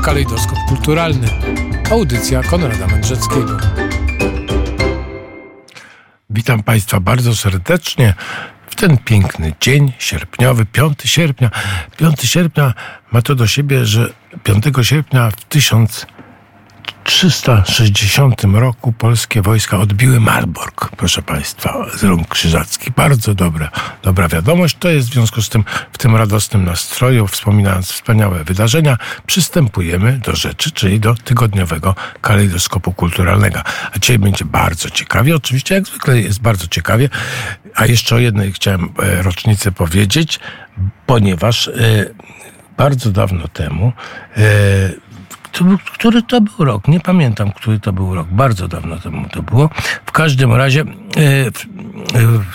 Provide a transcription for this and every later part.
kalejdoskop kulturalny. Audycja Konrada Mędrzeckiego. Witam Państwa bardzo serdecznie w ten piękny dzień sierpniowy, 5 sierpnia. 5 sierpnia ma to do siebie, że 5 sierpnia w 1000 360 roku polskie wojska odbiły Malbork, proszę Państwa, z rąk krzyżackich. Bardzo dobra, dobra wiadomość. To jest w związku z tym, w tym radosnym nastroju, wspominając wspaniałe wydarzenia, przystępujemy do rzeczy, czyli do tygodniowego kalejdoskopu kulturalnego. A dzisiaj będzie bardzo ciekawie. Oczywiście, jak zwykle jest bardzo ciekawie. A jeszcze o jednej chciałem e, rocznicę powiedzieć, ponieważ e, bardzo dawno temu e, który to był rok? Nie pamiętam, który to był rok. Bardzo dawno temu to było. W każdym razie e, e,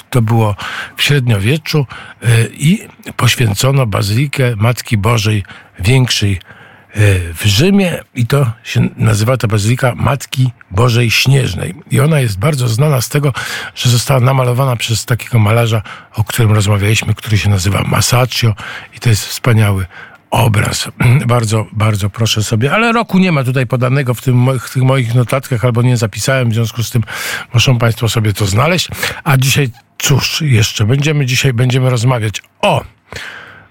to było w średniowieczu e, i poświęcono bazylikę Matki Bożej Większej w Rzymie i to się nazywa ta bazylika Matki Bożej Śnieżnej. I ona jest bardzo znana z tego, że została namalowana przez takiego malarza, o którym rozmawialiśmy, który się nazywa Masaccio i to jest wspaniały obraz. Bardzo, bardzo proszę sobie, ale roku nie ma tutaj podanego w, tym, w tych moich notatkach, albo nie zapisałem, w związku z tym muszą Państwo sobie to znaleźć. A dzisiaj, cóż, jeszcze będziemy dzisiaj będziemy rozmawiać o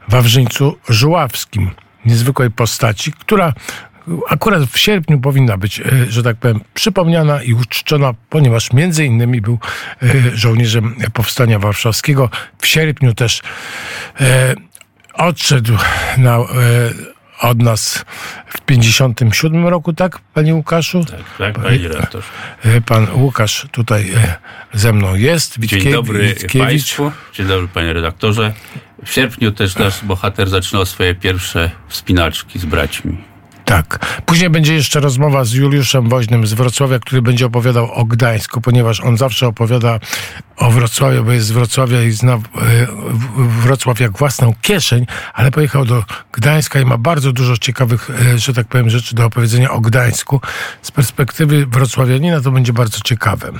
Wawrzyńcu Żuławskim, niezwykłej postaci, która akurat w sierpniu powinna być, e, że tak powiem, przypomniana i uczczona, ponieważ między innymi był e, żołnierzem Powstania Warszawskiego. W sierpniu też e, odszedł na, e, od nas w 57 roku, tak, panie Łukaszu? Tak, tak, panie redaktor. E, pan Łukasz tutaj e, ze mną jest. Witkie, Dzień dobry Witkiewicz. Państwu. Dzień dobry, panie redaktorze. W sierpniu też nasz bohater zaczynał swoje pierwsze wspinaczki z braćmi. Tak. Później będzie jeszcze rozmowa z Juliuszem Woźnym z Wrocławia, który będzie opowiadał o Gdańsku, ponieważ on zawsze opowiada o Wrocławiu, bo jest z Wrocławia i zna e, Wrocław jak własną kieszeń, ale pojechał do Gdańska i ma bardzo dużo ciekawych, e, że tak powiem, rzeczy do opowiedzenia o Gdańsku. Z perspektywy wrocławianina to będzie bardzo ciekawe.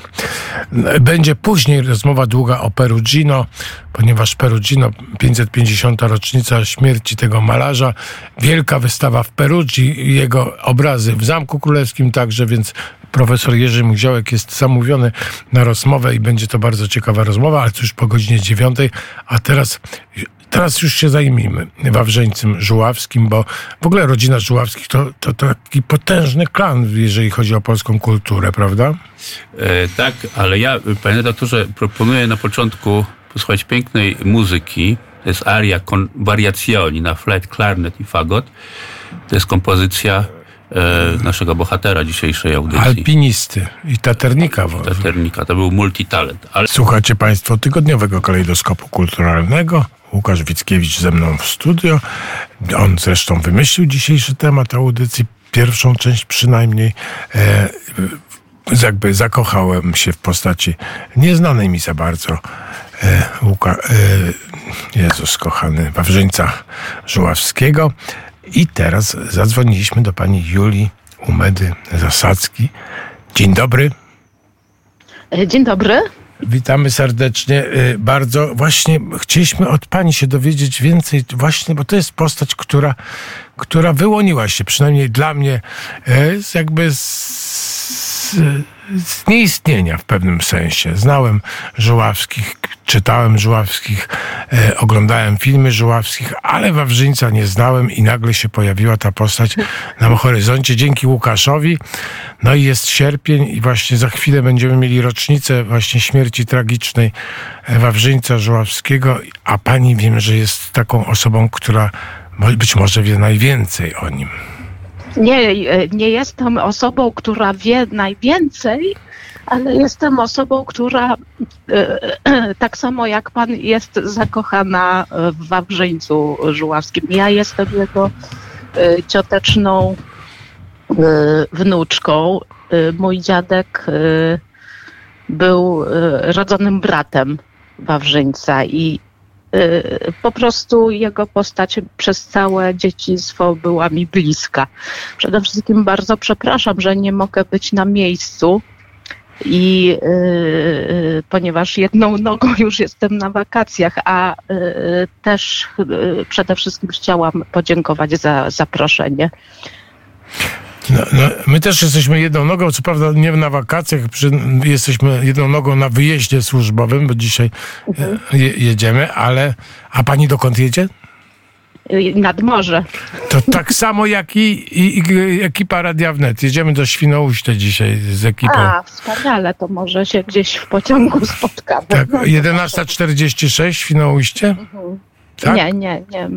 Będzie później rozmowa długa o Perugino, ponieważ Perugino, 550. rocznica śmierci tego malarza, wielka wystawa w Perugii, jego obrazy w Zamku Królewskim także, więc profesor Jerzy Mgziołek jest zamówiony na rozmowę i będzie to bardzo ciekawa rozmowa, ale to już po godzinie dziewiątej, a teraz Teraz już się zajmijmy Wawrzeńcem Żuławskim, bo w ogóle rodzina Żuławskich to, to, to taki potężny klan, jeżeli chodzi o polską kulturę, prawda? E, tak, ale ja, panie redaktorze, proponuję na początku posłuchać pięknej muzyki. To jest aria con variazioni na flet, klarnet i fagot. To jest kompozycja e, naszego bohatera dzisiejszej audycji. Alpinisty i taternika. Taternika, to był multitalent. Ale... Słuchacie Państwo tygodniowego kalejdoskopu kulturalnego. Łukasz Wickiewicz ze mną w studio. On zresztą wymyślił dzisiejszy temat audycji, pierwszą część przynajmniej. E, jakby zakochałem się w postaci nieznanej mi za bardzo e, Łuka, e, Jezus kochany, Wawrzyńca Żuławskiego. I teraz zadzwoniliśmy do pani Julii Umedy Zasadzki. Dzień dobry. E, dzień dobry. Witamy serdecznie. E, bardzo właśnie chcieliśmy od pani się dowiedzieć więcej, właśnie, bo to jest postać, która, która wyłoniła się, przynajmniej dla mnie, e, jakby z, z nieistnienia w pewnym sensie. Znałem Żuławskich, czytałem Żuławskich, e, oglądałem filmy Żuławskich, ale Wawrzyńca nie znałem i nagle się pojawiła ta postać na horyzoncie dzięki Łukaszowi. No i jest sierpień i właśnie za chwilę będziemy mieli rocznicę właśnie śmierci tragicznej e, Wawrzyńca Żuławskiego, a pani wiem, że jest taką osobą, która być może wie najwięcej o nim. Nie, e, nie jestem osobą, która wie najwięcej, ale jestem osobą, która e, e, tak samo jak pan jest zakochana w Wawrzyńcu Żuławskim. Ja jestem jego cioteczną wnuczką. Mój dziadek był rodzonym bratem Wawrzyńca i po prostu jego postać przez całe dzieciństwo była mi bliska. Przede wszystkim bardzo przepraszam, że nie mogę być na miejscu. I yy, ponieważ jedną nogą już jestem na wakacjach, a też przede wszystkim chciałam podziękować za zaproszenie No, no, my też jesteśmy jedną nogą, co prawda nie na wakacjach, przy, jesteśmy jedną nogą na wyjeździe służbowym, bo dzisiaj e, je, jedziemy, ale a pani dokąd jedzie? Nad morze. To tak samo jak i, i, i ekipa Radia Wnet. Jedziemy do Świnoujścia dzisiaj z ekipą. A, wspaniale, to może się gdzieś w pociągu spotkamy. tak, No, 11.46 Świnoujście? Tak? Nie, nie, nie.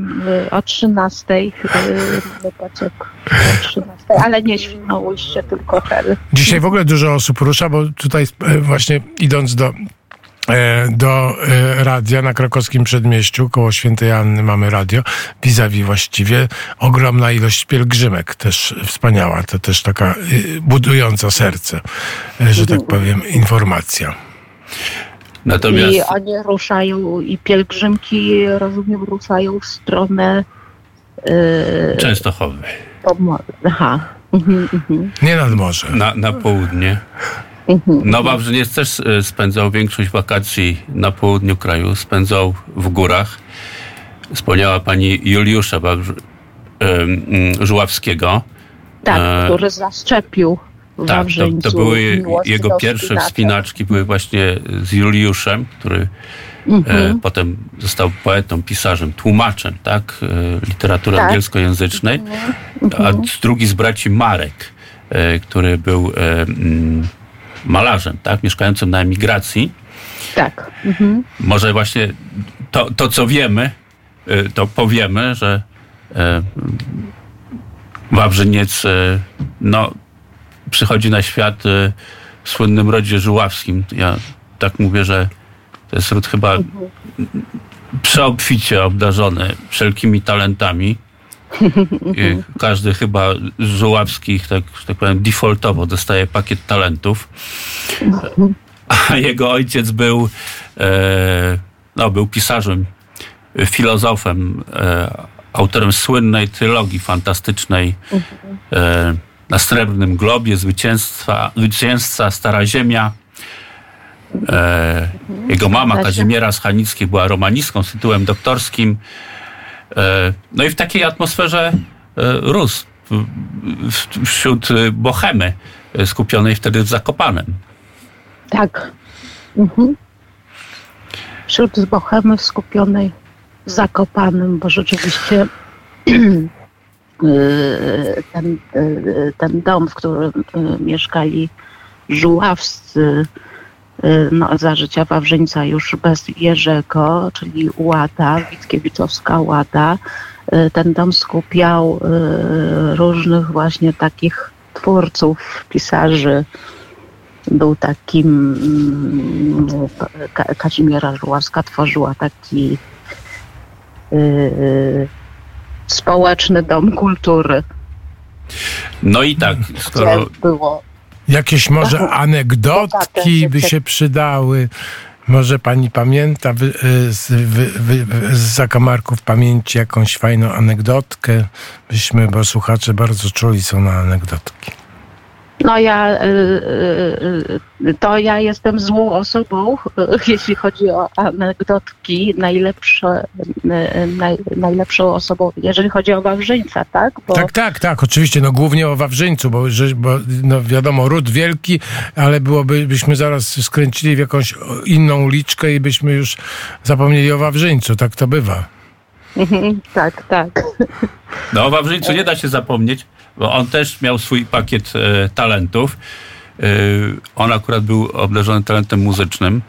O 13 yy, mamy pociąg. O 13, ale nie Świnoujście, tylko Hel. Dzisiaj w ogóle dużo osób rusza, bo tutaj e, właśnie idąc do, e, do e, radia na krakowskim przedmieściu, koło Świętej Anny mamy radio, vis-a-vis właściwie, ogromna ilość pielgrzymek, też wspaniała, to też taka budująca serce, że tak powiem, informacja. Natomiast I oni ruszają, i pielgrzymki, rozumiem, ruszają w stronę yy, Częstochowy. Aha. Mhm, mhm. Nie nad morze. Na, na południe. No Wawrzyniec też spędzał większość wakacji na południu kraju, spędzał w górach. Wspomniała pani Juliusza Wawrzy, Żuławskiego. Tak, E, który zaszczepił w Tak, to, to były jego pierwsze wspinaczki, były właśnie z Juliuszem, który Mhm. e, potem został poetą, pisarzem, tłumaczem, tak, e, literatury Tak. angielskojęzycznej, a drugi z braci Marek, e, który był mm, malarzem, tak, mieszkającym na emigracji. Tak. Mhm. Może właśnie to, to co wiemy, to powiemy, że Wawrzyniec no, przychodzi na świat w słynnym rodzie żuławskim. Ja tak mówię, że to jest ród chyba przeobficie obdarzony wszelkimi talentami. I Każdy chyba z żuławskich, tak, tak powiem, defaultowo dostaje pakiet talentów. A jego ojciec był, e, no, był pisarzem, filozofem, e, autorem słynnej trylogii fantastycznej e, na Srebrnym Globie, Zwycięstwa, Zwycięzca Stara Ziemia. E, jego mama. Kazimiera Schanickiej była romanistką z tytułem doktorskim. E, no i w takiej atmosferze e, rósł w, wśród e, bohemy e, skupionej wtedy w Zakopanem. Tak. Mhm. Wśród bohemy skupionej w Zakopanem, bo rzeczywiście yy, ten, ten dom, w którym mieszkali żuławscy no, za życia Wawrzyńca już bez Jerzego, czyli Łada, Witkiewiczowska Łada, yy, ten dom skupiał yy, różnych właśnie takich twórców, pisarzy, był takim mm, Ka- Kazimiera Żuławska tworzyła taki społeczny dom kultury, No i tak, skoro gdzie było Jakieś może Bogaty anegdotki by się przydały. Może pani pamięta wy, y, z, wy, wy, z zakamarków pamięci jakąś fajną anegdotkę? Byśmy, bo słuchacze bardzo czuli są na anegdotki. No ja, y, y, y, to ja jestem złą osobą, jeśli chodzi o anegdotki. Najlepsze, naj, najlepszą osobą, jeżeli chodzi o Wawrzyńca, tak? Bo, Tak, tak, tak, oczywiście, no głównie o Wawrzyńcu, bo, bo no wiadomo, ród wielki, ale byłoby, byśmy zaraz skręcili w jakąś inną liczkę i byśmy już zapomnieli o Wawrzyńcu, tak to bywa. Mhm, tak, tak. No, o Wawrzyńcu nie da się zapomnieć, bo on też miał swój pakiet e, talentów. E, on akurat był obdarzony talentem muzycznym.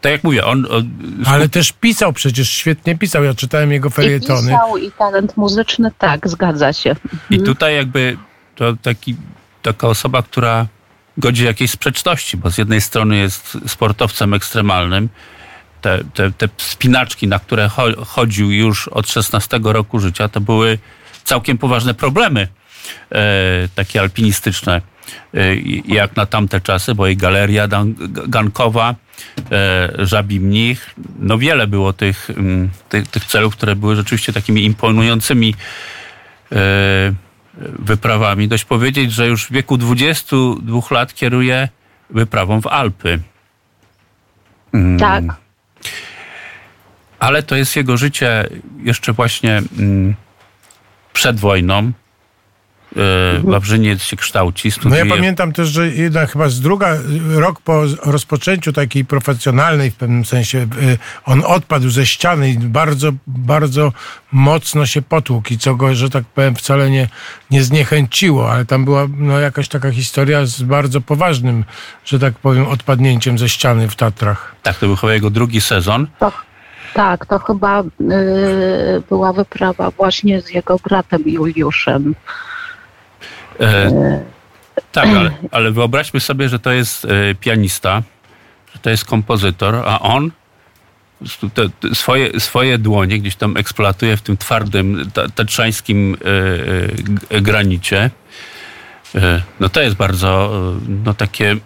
Tak jak mówię, on... on Ale też pisał przecież, świetnie pisał, ja czytałem jego I felietony. pisał, i talent muzyczny, tak, zgadza się. I tutaj jakby to taki, taka osoba, która godzi jakiejś sprzeczności, bo z jednej strony jest sportowcem ekstremalnym, te, te, te spinaczki, na które cho- chodził już od 16 roku życia, to były całkiem poważne problemy e, takie alpinistyczne, e, jak na tamte czasy, bo i galeria gankowa, e, żabi mnich, no wiele było tych, mm, tych, tych celów, które były rzeczywiście takimi imponującymi wyprawami. Dość powiedzieć, że już w wieku 22 lat kieruje wyprawą w Alpy. Tak. Ale to jest jego życie jeszcze właśnie mm, przed wojną. e, Wawrzyniec się kształci, studiuje. No ja pamiętam też, że jedna chyba z druga, rok po rozpoczęciu takiej profesjonalnej w pewnym sensie, y, on odpadł ze ściany i bardzo, bardzo mocno się potłukł i co go, że tak powiem, wcale nie, nie zniechęciło, ale tam była no, jakaś taka historia z bardzo poważnym, że tak powiem, odpadnięciem ze ściany w Tatrach. Tak, to był chyba jego drugi sezon. To, tak, to chyba y, była wyprawa właśnie z jego bratem Juliuszem. E, tak, ale, ale wyobraźmy sobie, że to jest e, pianista, że to jest kompozytor, a on te, te swoje, swoje dłonie gdzieś tam eksploatuje w tym twardym, ta, tatrzańskim e, granicie. No to jest bardzo no takie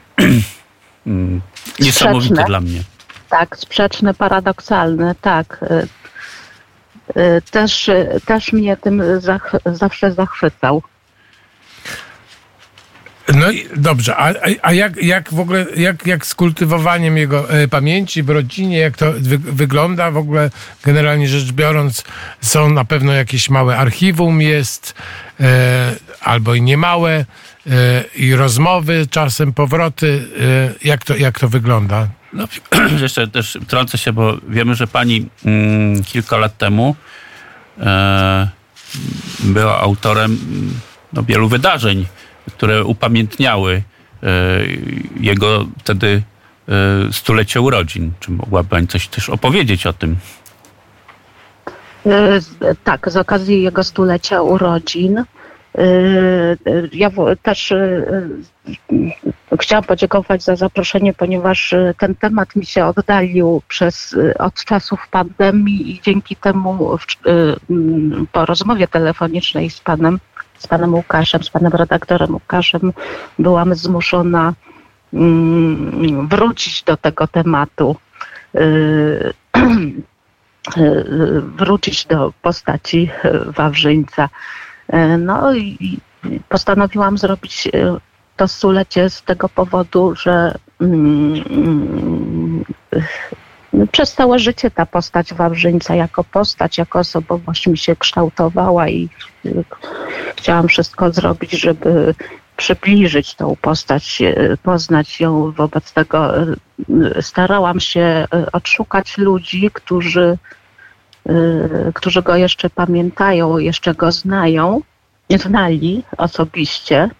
mm, niesamowite Sprzeczne. dla mnie. Tak, sprzeczne, paradoksalne, tak. Y, y, Też, też mnie tym zach, zawsze zachwycał. No i dobrze, a, a- a jak, jak w ogóle, jak, jak z kultywowaniem jego e, pamięci w rodzinie, jak to wy, wygląda w ogóle, generalnie rzecz biorąc, są na pewno jakieś małe archiwum jest, e, albo i niemałe, e, i rozmowy, czasem powroty, e, jak, to, jak to wygląda? No, jeszcze też trącę się, bo wiemy, że pani mm, kilka lat temu e, była autorem mm, no, wielu wydarzeń, które upamiętniały e, jego wtedy e, stulecie urodzin. Czy mogłaby pani coś też opowiedzieć o tym? Z- Tak, z okazji jego stulecia urodzin. y, y, Ja też chciałam podziękować za zaproszenie, ponieważ y, ten temat mi się oddalił przez, y, od czasów pandemii i dzięki temu w- mm, po rozmowie telefonicznej z panem, z panem Łukaszem, z panem redaktorem Łukaszem byłam zmuszona mm, wrócić do tego tematu. Wrócić do postaci Wawrzyńca. No i postanowiłam zrobić to stulecie z tego powodu, że mm, mm, przez całe życie ta postać Wawrzyńca jako postać, jako osobowość mi się kształtowała i y, chciałam wszystko zrobić, żeby przybliżyć tą postać, y, poznać ją. Wobec tego y, starałam się odszukać ludzi, którzy, którzy go jeszcze pamiętają, jeszcze go znają, znali osobiście.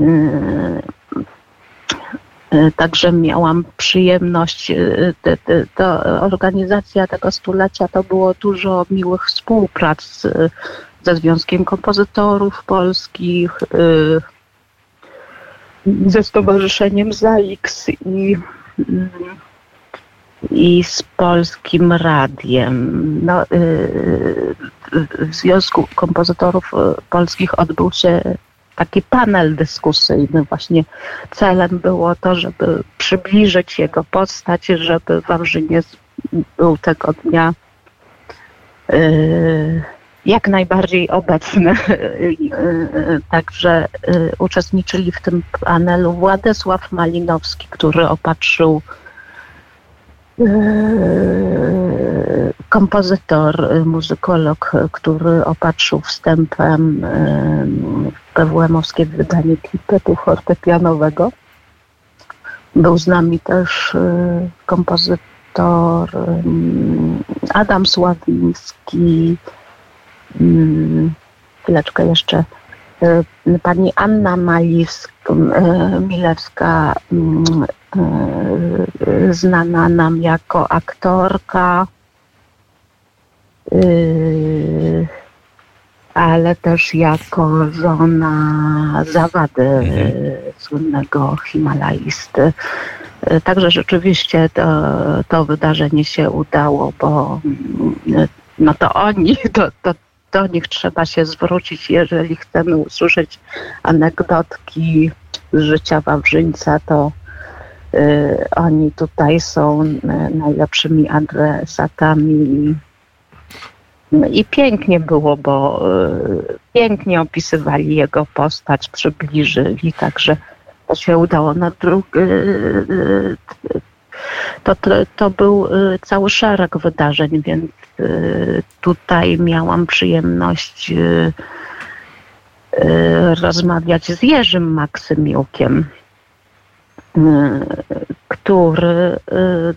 Y, y, Także miałam przyjemność, y, te- te- to organizacja tego stulecia to było dużo miłych współprac ze Związkiem Kompozytorów Polskich, ze Stowarzyszeniem ZAIX i, i z Polskim Radiem. No, w Związku Kompozytorów Polskich odbył się taki panel dyskusyjny. Właśnie celem było to, żeby przybliżyć jego postać, żeby Wawrzyniec był tego dnia y, jak najbardziej obecny. Także y, uczestniczyli w tym panelu Władysław Malinowski, który opatrzył y, kompozytor, y, muzykolog, który opatrzył wstępem y, PWM-owskie wydanie klipetu fortepianowego. Był z nami też y, kompozytor Adam Sławiński, chwileczkę jeszcze. Pani Anna Malisk, Milewska, znana nam jako aktorka, y, ale też jako żona zawady y, słynnego Himalajsty. Y, Także rzeczywiście to, to wydarzenie się udało, bo mm, no to oni, to, to do nich trzeba się zwrócić, jeżeli chcemy usłyszeć anegdotki z życia Wawrzyńca, to oni tutaj są y, najlepszymi adresatami. I pięknie było, bo y, pięknie opisywali jego postać, przybliżyli, także to się udało. Na drugi, to, to, był y, cały szereg wydarzeń, więc y, tutaj miałam przyjemność y, rozmawiać z Jerzym Maksymiukiem, y, który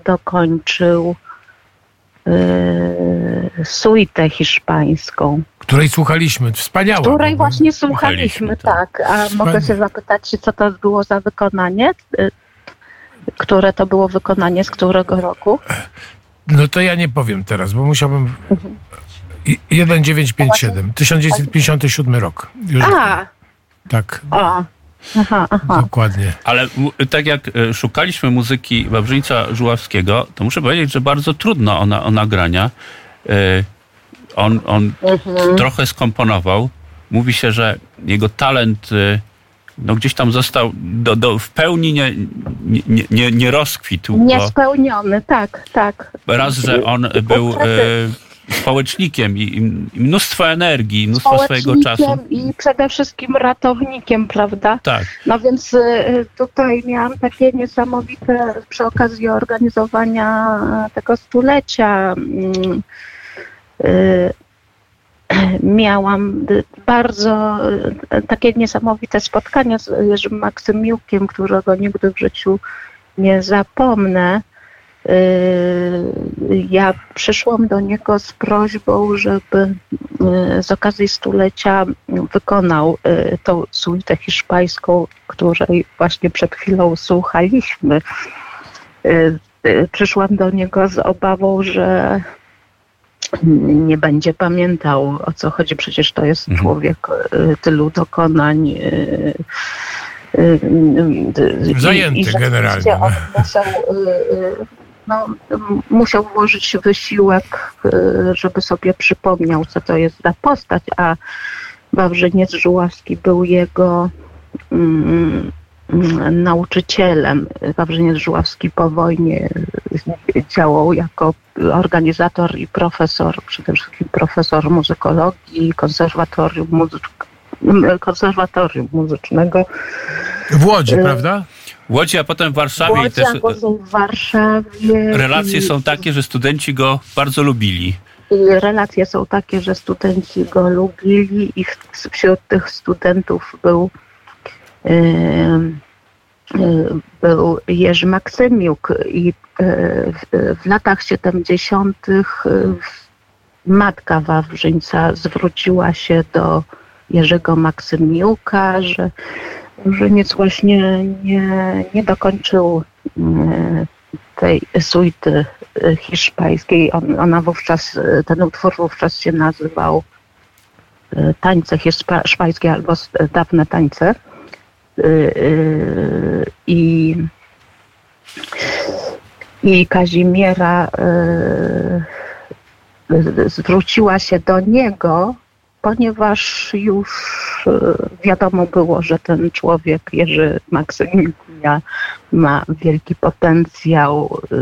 dokończył suitę hiszpańską. Której słuchaliśmy, wspaniała. Której właśnie słuchaliśmy, tak. A mogę się zapytać, co to było za wykonanie? Które to było wykonanie, z którego roku? No to ja nie powiem teraz, bo musiałbym... 1957, 1957 rok. Już A! Tak. O. Aha, aha. Dokładnie. Ale tak jak e, szukaliśmy muzyki Wawrzyńca Żuławskiego, to muszę powiedzieć, że bardzo trudno o, o nagrania. E, on, on mhm. trochę skomponował. Mówi się, że jego talent e, no gdzieś tam został do, do, w pełni nie, nie, nie, nie rozkwitł. Niespełniony, tak, tak. Raz, że on był społecznikiem i, i mnóstwo energii, mnóstwo swojego czasu. I przede wszystkim ratownikiem, prawda? Tak. No więc y, tutaj miałam takie niesamowite przy okazji organizowania tego stulecia. Mm, y, miałam bardzo y, takie niesamowite spotkanie z Jerzym Maksymiukiem, którego nigdy w życiu nie zapomnę. Y, ja przyszłam do niego z prośbą, żeby y, z okazji stulecia wykonał y, tą suitę hiszpańską, której właśnie przed chwilą słuchaliśmy. Przyszłam do niego z obawą, że nie będzie pamiętał o co chodzi. Przecież to jest mhm. człowiek tylu dokonań. Zajęty i, i generalnie. On musiał no, musiał włożyć wysiłek, y, żeby sobie przypomniał, co to jest za postać, a Wawrzyniec Żuławski był jego mm, mm, nauczycielem. Wawrzyniec Żuławski po wojnie działał jako organizator i profesor, przede wszystkim profesor muzykologii, konserwatorium, muzyk, konserwatorium muzycznego. W Łodzi, y, prawda? Łodzi, a potem w Warszawie. Łodzi, też w Warszawie. Relacje i... są takie, że studenci go bardzo lubili. I relacje są takie, że studenci go lubili i wśród tych studentów był, yy, yy, był Jerzy Maksymiuk i yy, w, w latach 70. matka Wawrzyńca zwróciła się do Jerzego Maksymiuka, że że nic właśnie nie, nie dokończył e, tej suity e, hiszpańskiej. On, ona wówczas, e, ten utwór wówczas się nazywał Tańce hiszpańskie albo dawne tańce. I, i Kazimiera zwróciła się do niego ponieważ już e, wiadomo było, że ten człowiek, Jerzy Maksymilian, ma wielki potencjał e,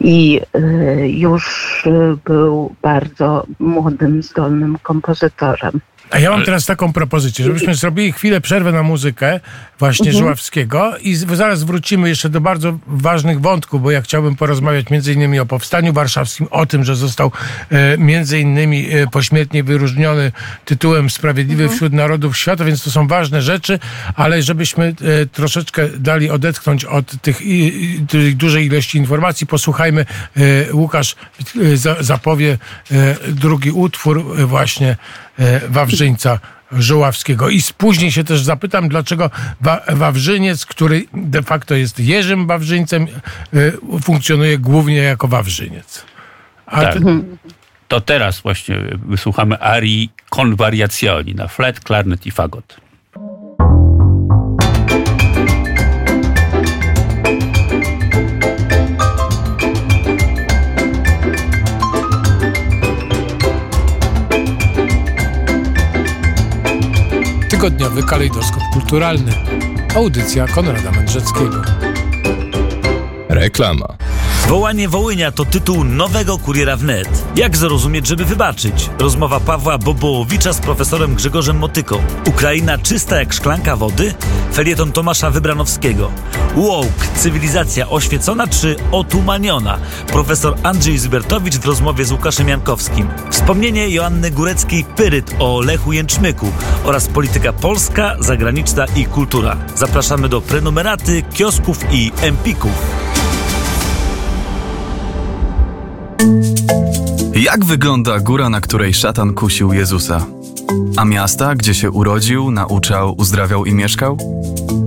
i e, już był bardzo młodym, zdolnym kompozytorem. A ja mam teraz taką propozycję, żebyśmy zrobili chwilę przerwę na muzykę właśnie mhm. Żuławskiego i zaraz wrócimy jeszcze do bardzo ważnych wątków, bo ja chciałbym porozmawiać między innymi o Powstaniu Warszawskim, o tym, że został e, między innymi e, pośmiertnie wyróżniony tytułem Sprawiedliwy mhm. wśród Narodów Świata, więc to są ważne rzeczy, ale żebyśmy e, troszeczkę dali odetchnąć od tych i, dużej ilości informacji, posłuchajmy, e, Łukasz e, za, zapowie e, drugi utwór właśnie Wawrzyńca Żoławskiego. I później się też zapytam, dlaczego Wawrzyniec, który de facto jest Jerzym Wawrzyńcem, y, funkcjonuje głównie jako Wawrzyniec. A tak. To teraz właśnie wysłuchamy arii Convariazioni na flet, klarnet i fagot. Tygodniowy kalejdoskop kulturalny. Audycja Konrada Mędrzeckiego. Reklama. Wołanie Wołynia to tytuł nowego kuriera wnet. Jak zrozumieć, żeby wybaczyć? Rozmowa Pawła Bobołowicza z profesorem Grzegorzem Motyką. Ukraina czysta jak szklanka wody? Felieton Tomasza Wybranowskiego. Woke, cywilizacja oświecona czy otumaniona? Profesor Andrzej Zybertowicz w rozmowie z Łukaszem Jankowskim. Wspomnienie Joanny Góreckiej-Pyryt o Lechu Jęczmyku oraz polityka polska, zagraniczna i kultura. Zapraszamy do prenumeraty, kiosków i empików. Jak wygląda góra, na której szatan kusił Jezusa? A miasta, gdzie się urodził, nauczał, uzdrawiał i mieszkał?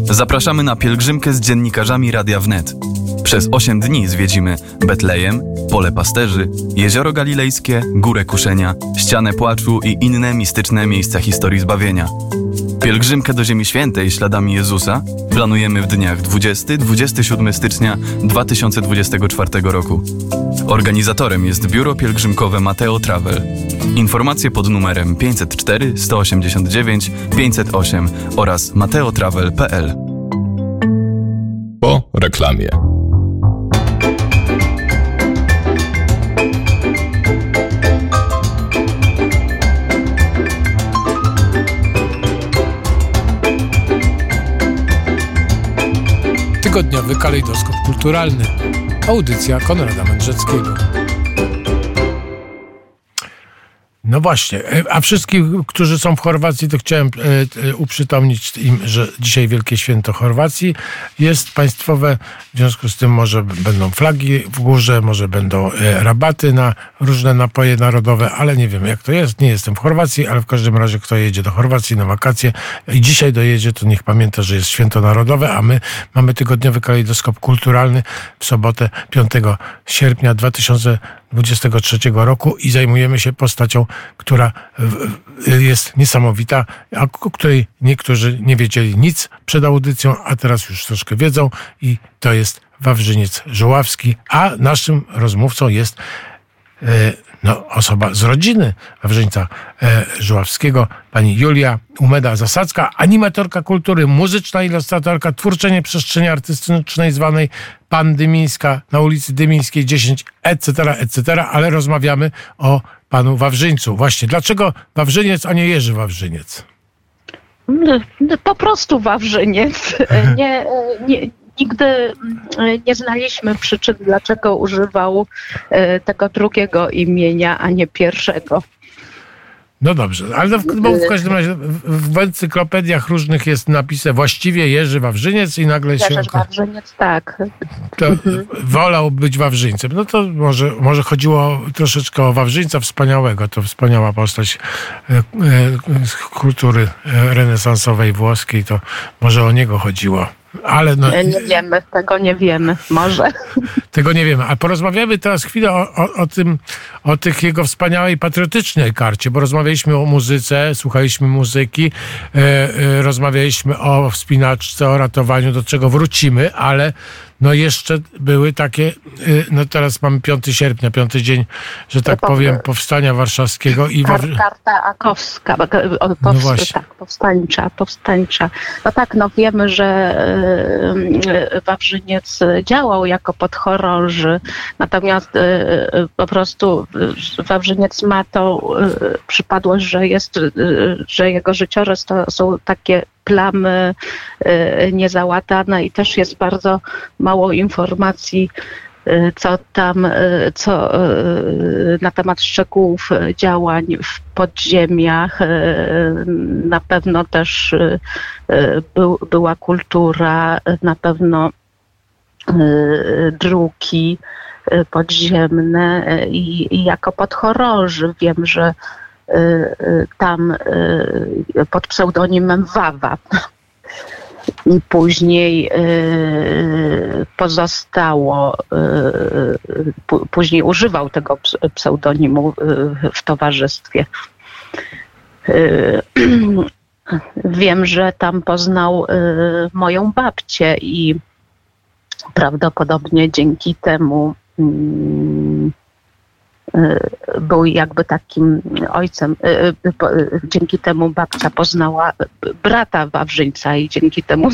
Zapraszamy na pielgrzymkę z dziennikarzami Radia Wnet. Przez 8 dni zwiedzimy Betlejem, Pole Pasterzy, Jezioro Galilejskie, Górę Kuszenia, Ścianę Płaczu i inne mistyczne miejsca historii zbawienia. Pielgrzymkę do Ziemi Świętej śladami Jezusa planujemy w dniach 20-27 stycznia 2024 roku. Organizatorem jest biuro pielgrzymkowe Mateo Travel. Informacje pod numerem 504 189 508 oraz mateotravel.pl. Po reklamie. Tygodniowy kalejdoskop kulturalny. Audycja Konrada Mędrzeckiego. No właśnie, e, a wszystkich, którzy są w Chorwacji, to chciałem e, e, uprzytomnić im, że dzisiaj Wielkie Święto Chorwacji jest państwowe, w związku z tym może będą flagi w górze, może będą rabaty na różne napoje narodowe, ale nie wiem jak to jest, nie jestem w Chorwacji, ale w każdym razie kto jedzie do Chorwacji na wakacje i dzisiaj dojedzie, to niech pamięta, że jest Święto Narodowe, a my mamy tygodniowy kalejdoskop kulturalny w sobotę 5 sierpnia 2023 roku i zajmujemy się postacią która jest niesamowita, o której niektórzy nie wiedzieli nic przed audycją, a teraz już troszkę wiedzą i to jest Wawrzyniec Żoławski, a naszym rozmówcą jest e, no, osoba z rodziny Wawrzyńca e, Żuławskiego, pani Julia Umeda-Zasadzka, animatorka kultury, muzyczna ilustratorka, twórczenie przestrzeni artystycznej zwanej Pan Dymińska na ulicy Dymińskiej 10, etc., etc., ale rozmawiamy o panu Wawrzyńcu. Właśnie, dlaczego Wawrzyniec, a nie Jerzy Wawrzyniec? Po prostu Wawrzyniec. Nie, nie, nigdy mm, nie znaliśmy przyczyn, dlaczego używał e, tego drugiego imienia, a nie pierwszego. No dobrze, ale w, w każdym razie w, w encyklopediach różnych jest napisane właściwie Jerzy Wawrzyniec i nagle Jerzy się... Jerzy Wawrzyniec, tak. To wolał być Wawrzyńcem. No to może, może chodziło troszeczkę o Wawrzyńca wspaniałego. To wspaniała postać e, e, kultury renesansowej włoskiej. To może o niego chodziło. Ale no, nie wiemy, tego nie wiemy, może. Tego nie wiemy. A porozmawiamy teraz chwilę o, o, o, tym, o tych jego wspaniałej patriotycznej karcie, bo rozmawialiśmy o muzyce, słuchaliśmy muzyki, e, e, rozmawialiśmy o wspinaczce, o ratowaniu, do czego wrócimy, ale no jeszcze były takie, y, no teraz mamy 5 sierpnia, piąty dzień, że tak powiem, powstania warszawskiego i... Karta Akowska, no właśnie. tak, powstańcza, powstańcza. No tak, no wiemy, że y, y, Wawrzyniec działał jako podchorąży, natomiast po prostu Wawrzyniec ma to przypadłość, że jest, że jego życiorys to są takie plamy y, niezałatane i też jest bardzo mało informacji y, co tam, y, co na temat szczegółów działań w podziemiach. Na pewno też był, była kultura, na pewno druki podziemne i, i jako podchorąży wiem, że tam y, pod pseudonimem Wawa. I później pozostało, później używał tego pseudonimu w towarzystwie. Wiem, że tam poznał moją babcię i prawdopodobnie dzięki temu mm, Y, był jakby takim ojcem. Y, y, dzięki temu babcia poznała brata Wawrzyńca i dzięki temu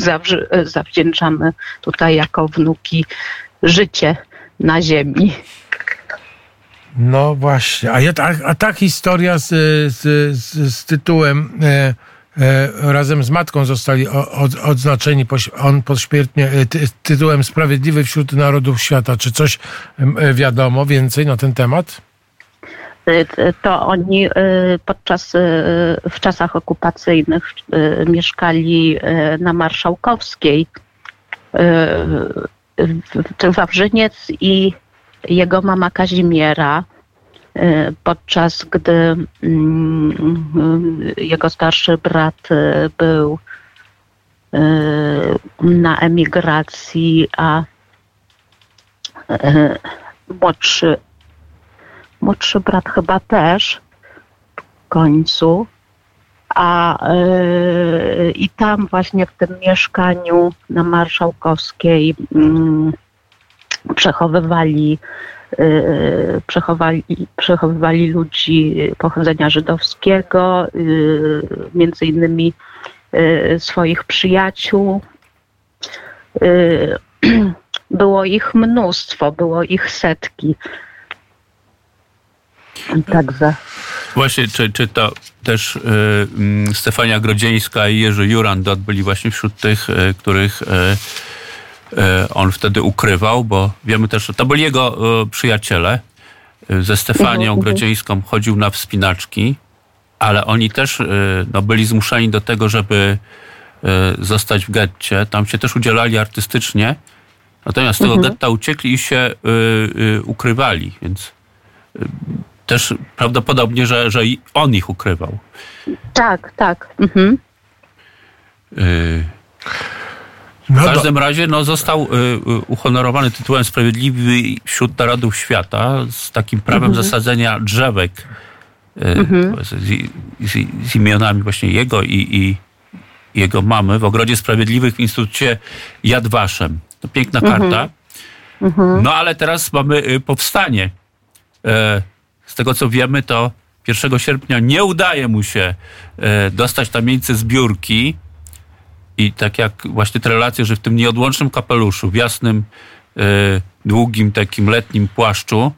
zawdzięczamy tutaj jako wnuki życie na ziemi. No właśnie. A, ja, a, a ta historia z, z, z, z tytułem e, razem z matką zostali odznaczeni on pośmiertnie e, ty, tytułem Sprawiedliwy wśród narodów świata. Czy coś e, wiadomo więcej na ten temat? E, to oni e, podczas, w czasach okupacyjnych mieszkali na Marszałkowskiej. Wawrzyniec i jego mama Kazimiera, podczas gdy mm, jego starszy brat y, był y, na emigracji, a młodszy, młodszy brat chyba też w końcu. A i tam właśnie w tym mieszkaniu na Marszałkowskiej mm, przechowywali, y, przechowali, przechowywali ludzi pochodzenia żydowskiego, y, między innymi y, swoich przyjaciół. Było ich mnóstwo, było ich setki. Także. Właśnie, czy, czy to też y, y, Stefania Grodzieńska i Jerzy Jurandot byli właśnie wśród tych, y, których y, on wtedy ukrywał, bo wiemy też, że to byli jego e, przyjaciele. E, ze Stefanią mhm, mhm. Grodzieńską chodził na wspinaczki, ale oni też no, byli zmuszeni do tego, żeby zostać w getcie. Tam się też udzielali artystycznie. Natomiast z tego mhm. getta uciekli i się ukrywali, więc też prawdopodobnie, że, że i on ich ukrywał. Tak, tak. Mhm. No w każdym razie no, został y, y, uhonorowany tytułem Sprawiedliwy wśród Narodów Świata z takim prawem mhm. zasadzenia drzewek y, mhm. z, z, z, imionami właśnie jego i, i, jego mamy w Ogrodzie Sprawiedliwych w Instytucie Yad Vashem. To piękna mhm. karta. Mhm. No ale teraz mamy y, powstanie. E, z tego co wiemy, to 1 sierpnia nie udaje mu się e, dostać na miejsce zbiórki i tak jak właśnie te relacje, że w tym nieodłącznym kapeluszu, w jasnym, e, długim takim letnim płaszczu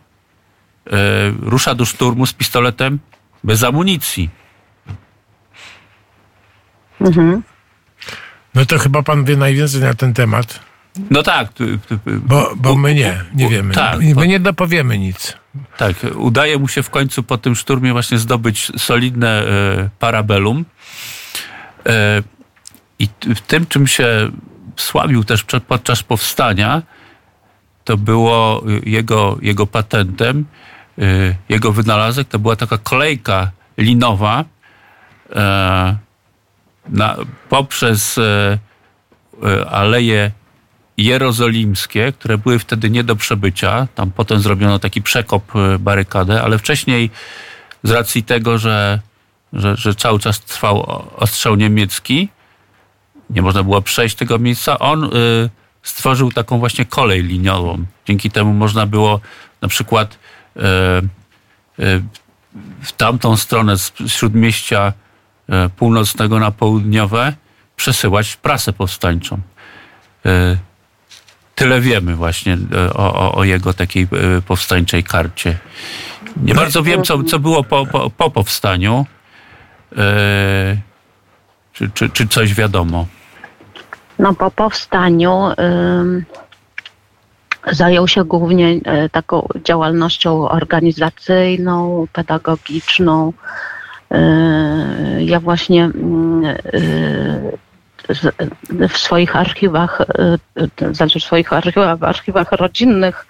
e, rusza do szturmu z pistoletem bez amunicji. Mhm. No to chyba pan wie najwięcej na ten temat. No tak. Bo, bo my nie, nie wiemy. Tak, my nie dopowiemy nic. Tak, udaje mu się w końcu po tym szturmie właśnie zdobyć solidne e, parabelum. E, i w tym, czym się sławił też podczas powstania, to było jego, jego patentem, y, jego wynalazek, to była taka kolejka linowa e, na, poprzez e, e, aleje jerozolimskie, które były wtedy nie do przebycia. Tam potem zrobiono taki przekop barykadę, ale wcześniej z racji tego, że, że, że cały czas trwał ostrzał niemiecki, nie można było przejść tego miejsca. On y, stworzył taką właśnie kolej liniową. Dzięki temu można było na przykład y, y, w tamtą stronę z śródmieścia północnego na południowe przesyłać prasę powstańczą. Tyle wiemy właśnie o, o, o jego takiej powstańczej karcie. Nie bardzo wiem, co, co było po, po, po powstaniu. Czy, czy, czy coś wiadomo? No po powstaniu zajął się głównie e, taką działalnością organizacyjną, pedagogiczną. E, ja właśnie mm, e, w swoich archiwach, znaczy w swoich archiwach, w archiwach rodzinnych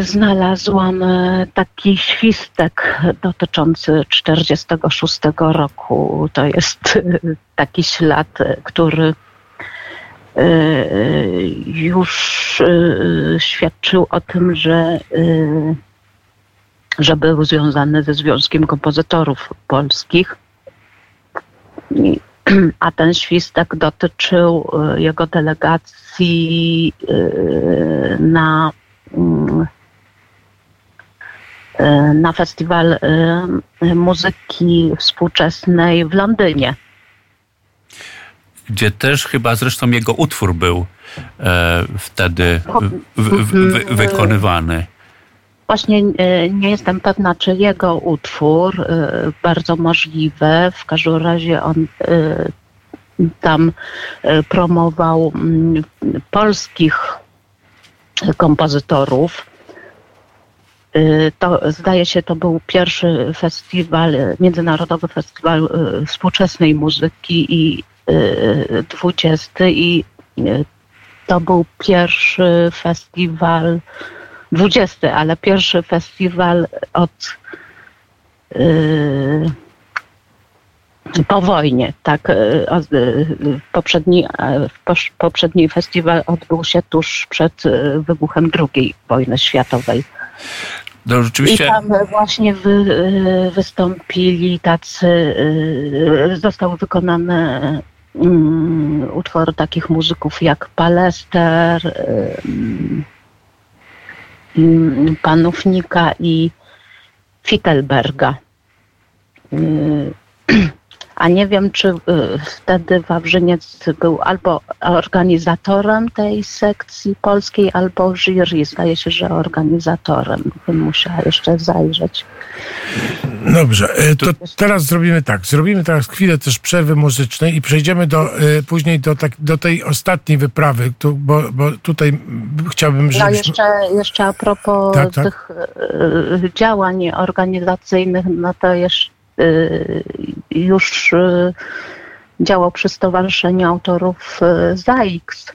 znalazłam y, taki świstek dotyczący 46 roku. To jest y, taki ślad, który już świadczył o tym, że, że był związany ze Związkiem Kompozytorów Polskich. A ten świstek dotyczył jego delegacji na na festiwal e, muzyki współczesnej w Londynie. gdzie też chyba zresztą jego utwór był e, wtedy w, w, w, wykonywany. Właśnie e, nie jestem pewna, czy jego utwór, e, bardzo możliwe. W każdym razie on e, tam promował mm, polskich kompozytorów. To, zdaje się, to był pierwszy festiwal, międzynarodowy festiwal współczesnej muzyki i dwudziesty i to był pierwszy festiwal 20, ale pierwszy festiwal od po wojnie, tak. Yy, poprzedni, poprzedni festiwal odbył się tuż przed wybuchem II wojny światowej. No, rzeczywiście... I tam właśnie wy, wystąpili tacy, zostały wykonane mm, utwory takich muzyków jak Palester, Mm, Panównika i Fittelberga. a nie wiem, czy y, wtedy Wawrzyniec był albo organizatorem tej sekcji polskiej, albo jury. Zdaje się, że organizatorem. Bym musiała jeszcze zajrzeć. Dobrze, e, to teraz zrobimy tak. Zrobimy teraz chwilę też przerwy muzycznej i przejdziemy do, e, później do, tak, do tej ostatniej wyprawy, bo, bo tutaj chciałbym, żebyśmy... No jeszcze, jeszcze a propos tak, tak. tych y, działań organizacyjnych, no to jeszcze Y, już y, działał przy Stowarzyszeniu Autorów y, ZAIX.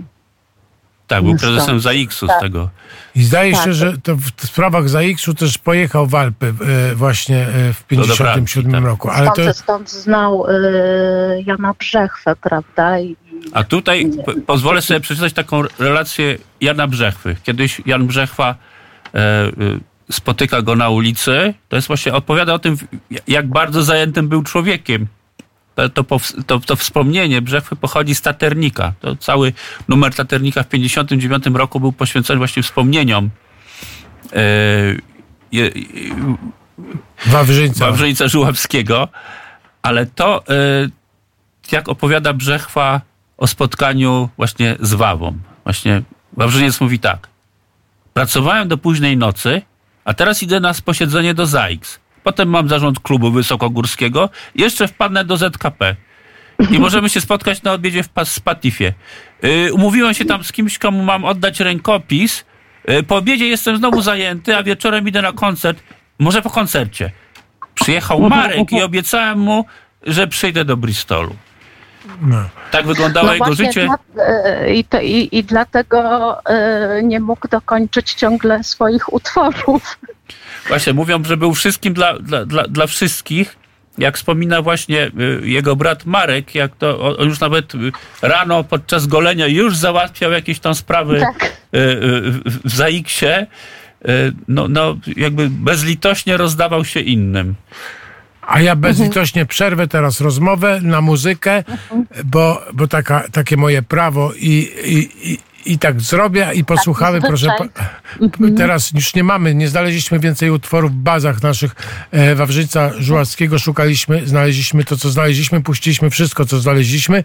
Tak, był prezesem ZAIX-u tak. z tego. I zdaje tak. się, że to w sprawach ZAIX-u też pojechał w Alpy właśnie w 1957 tak. roku. Ale stąd, to... stąd znał Jana Brzechwę, prawda? I... A tutaj pozwolę sobie przeczytać taką relację Jana Brzechwy. Kiedyś Jan Brzechwa e, spotyka go na ulicy, to jest właśnie opowiada o tym, jak bardzo zajętym był człowiekiem. To, to, to, to wspomnienie Brzechwy pochodzi z Taternika. To cały numer Taternika w 59 roku był poświęcony właśnie wspomnieniom yy, Wawrzyńca. Wawrzyńca Żuławskiego. Ale to, yy, jak opowiada Brzechwa o spotkaniu właśnie z Wawą. Właśnie Wawrzyniec mówi tak. Pracowałem do późnej nocy, a teraz idę na posiedzenie do ZAIX. Potem mam zarząd klubu wysokogórskiego. Jeszcze wpadnę do ZKP. I możemy się spotkać na odbiedzie w Spatifie. Yy, umówiłem się tam z kimś, komu mam oddać rękopis. Yy, po obiedzie jestem znowu zajęty, a wieczorem idę na koncert. Może po koncercie. Przyjechał Marek i obiecałem mu, że przyjdę do Bristolu. No. Tak wyglądało no jego życie. Dla, e, i, to, i, I dlatego y, nie mógł dokończyć ciągle swoich utworów. Właśnie, mówią, że był wszystkim dla, dla, dla, dla wszystkich. Jak wspomina właśnie y, jego brat Marek, jak to on już nawet rano podczas golenia już załatwiał jakieś tam sprawy tak. w Zaiksie. No, no, jakby bezlitośnie rozdawał się innym. A ja bezlitośnie przerwę teraz rozmowę na muzykę, bo, bo taka, takie moje prawo i, i, i i tak zrobię i posłuchamy, tak, proszę. Mhm. Teraz już nie mamy, nie znaleźliśmy więcej utworów w bazach naszych e, Wawrzyca Żułackiego. Szukaliśmy, znaleźliśmy to, co znaleźliśmy, puściliśmy wszystko, co znaleźliśmy.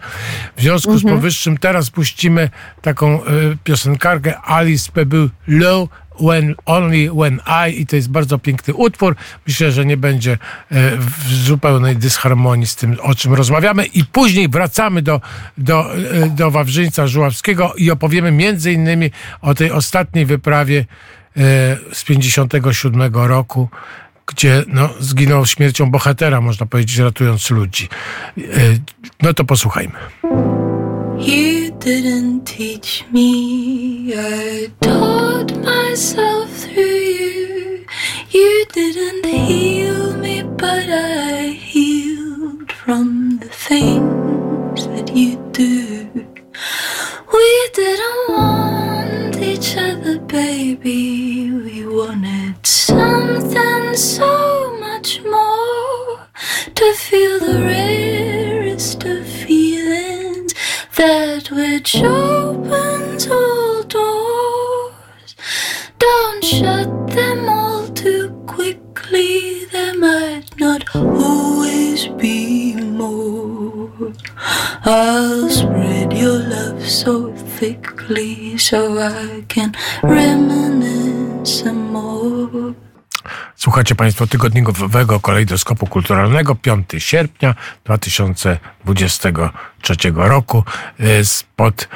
W związku z mhm. powyższym teraz puścimy taką e, piosenkarkę Alice Pebble Low When Only When I i to jest bardzo piękny utwór. Myślę, że nie będzie e, w zupełnej dysharmonii z tym, o czym rozmawiamy i później wracamy do, do, e, do Wawrzyńca Żuławskiego i opowiemy między innymi o tej ostatniej wyprawie e, z 57 roku, gdzie no, zginął śmiercią bohatera, można powiedzieć, ratując ludzi. No to posłuchajmy. You didn't teach me, I taught myself through you. You didn't heal me, but I healed from the things that you do. We didn't want each other, baby. We wanted something so much more to feel the rarest that which opens all doors. Don't shut them all too quickly, there might not always be more. I'll spread your love so thickly so I can reminisce some more. Słuchacie Państwo tygodniowego kolejdoskopu kulturalnego 5 sierpnia 2023 roku y, spod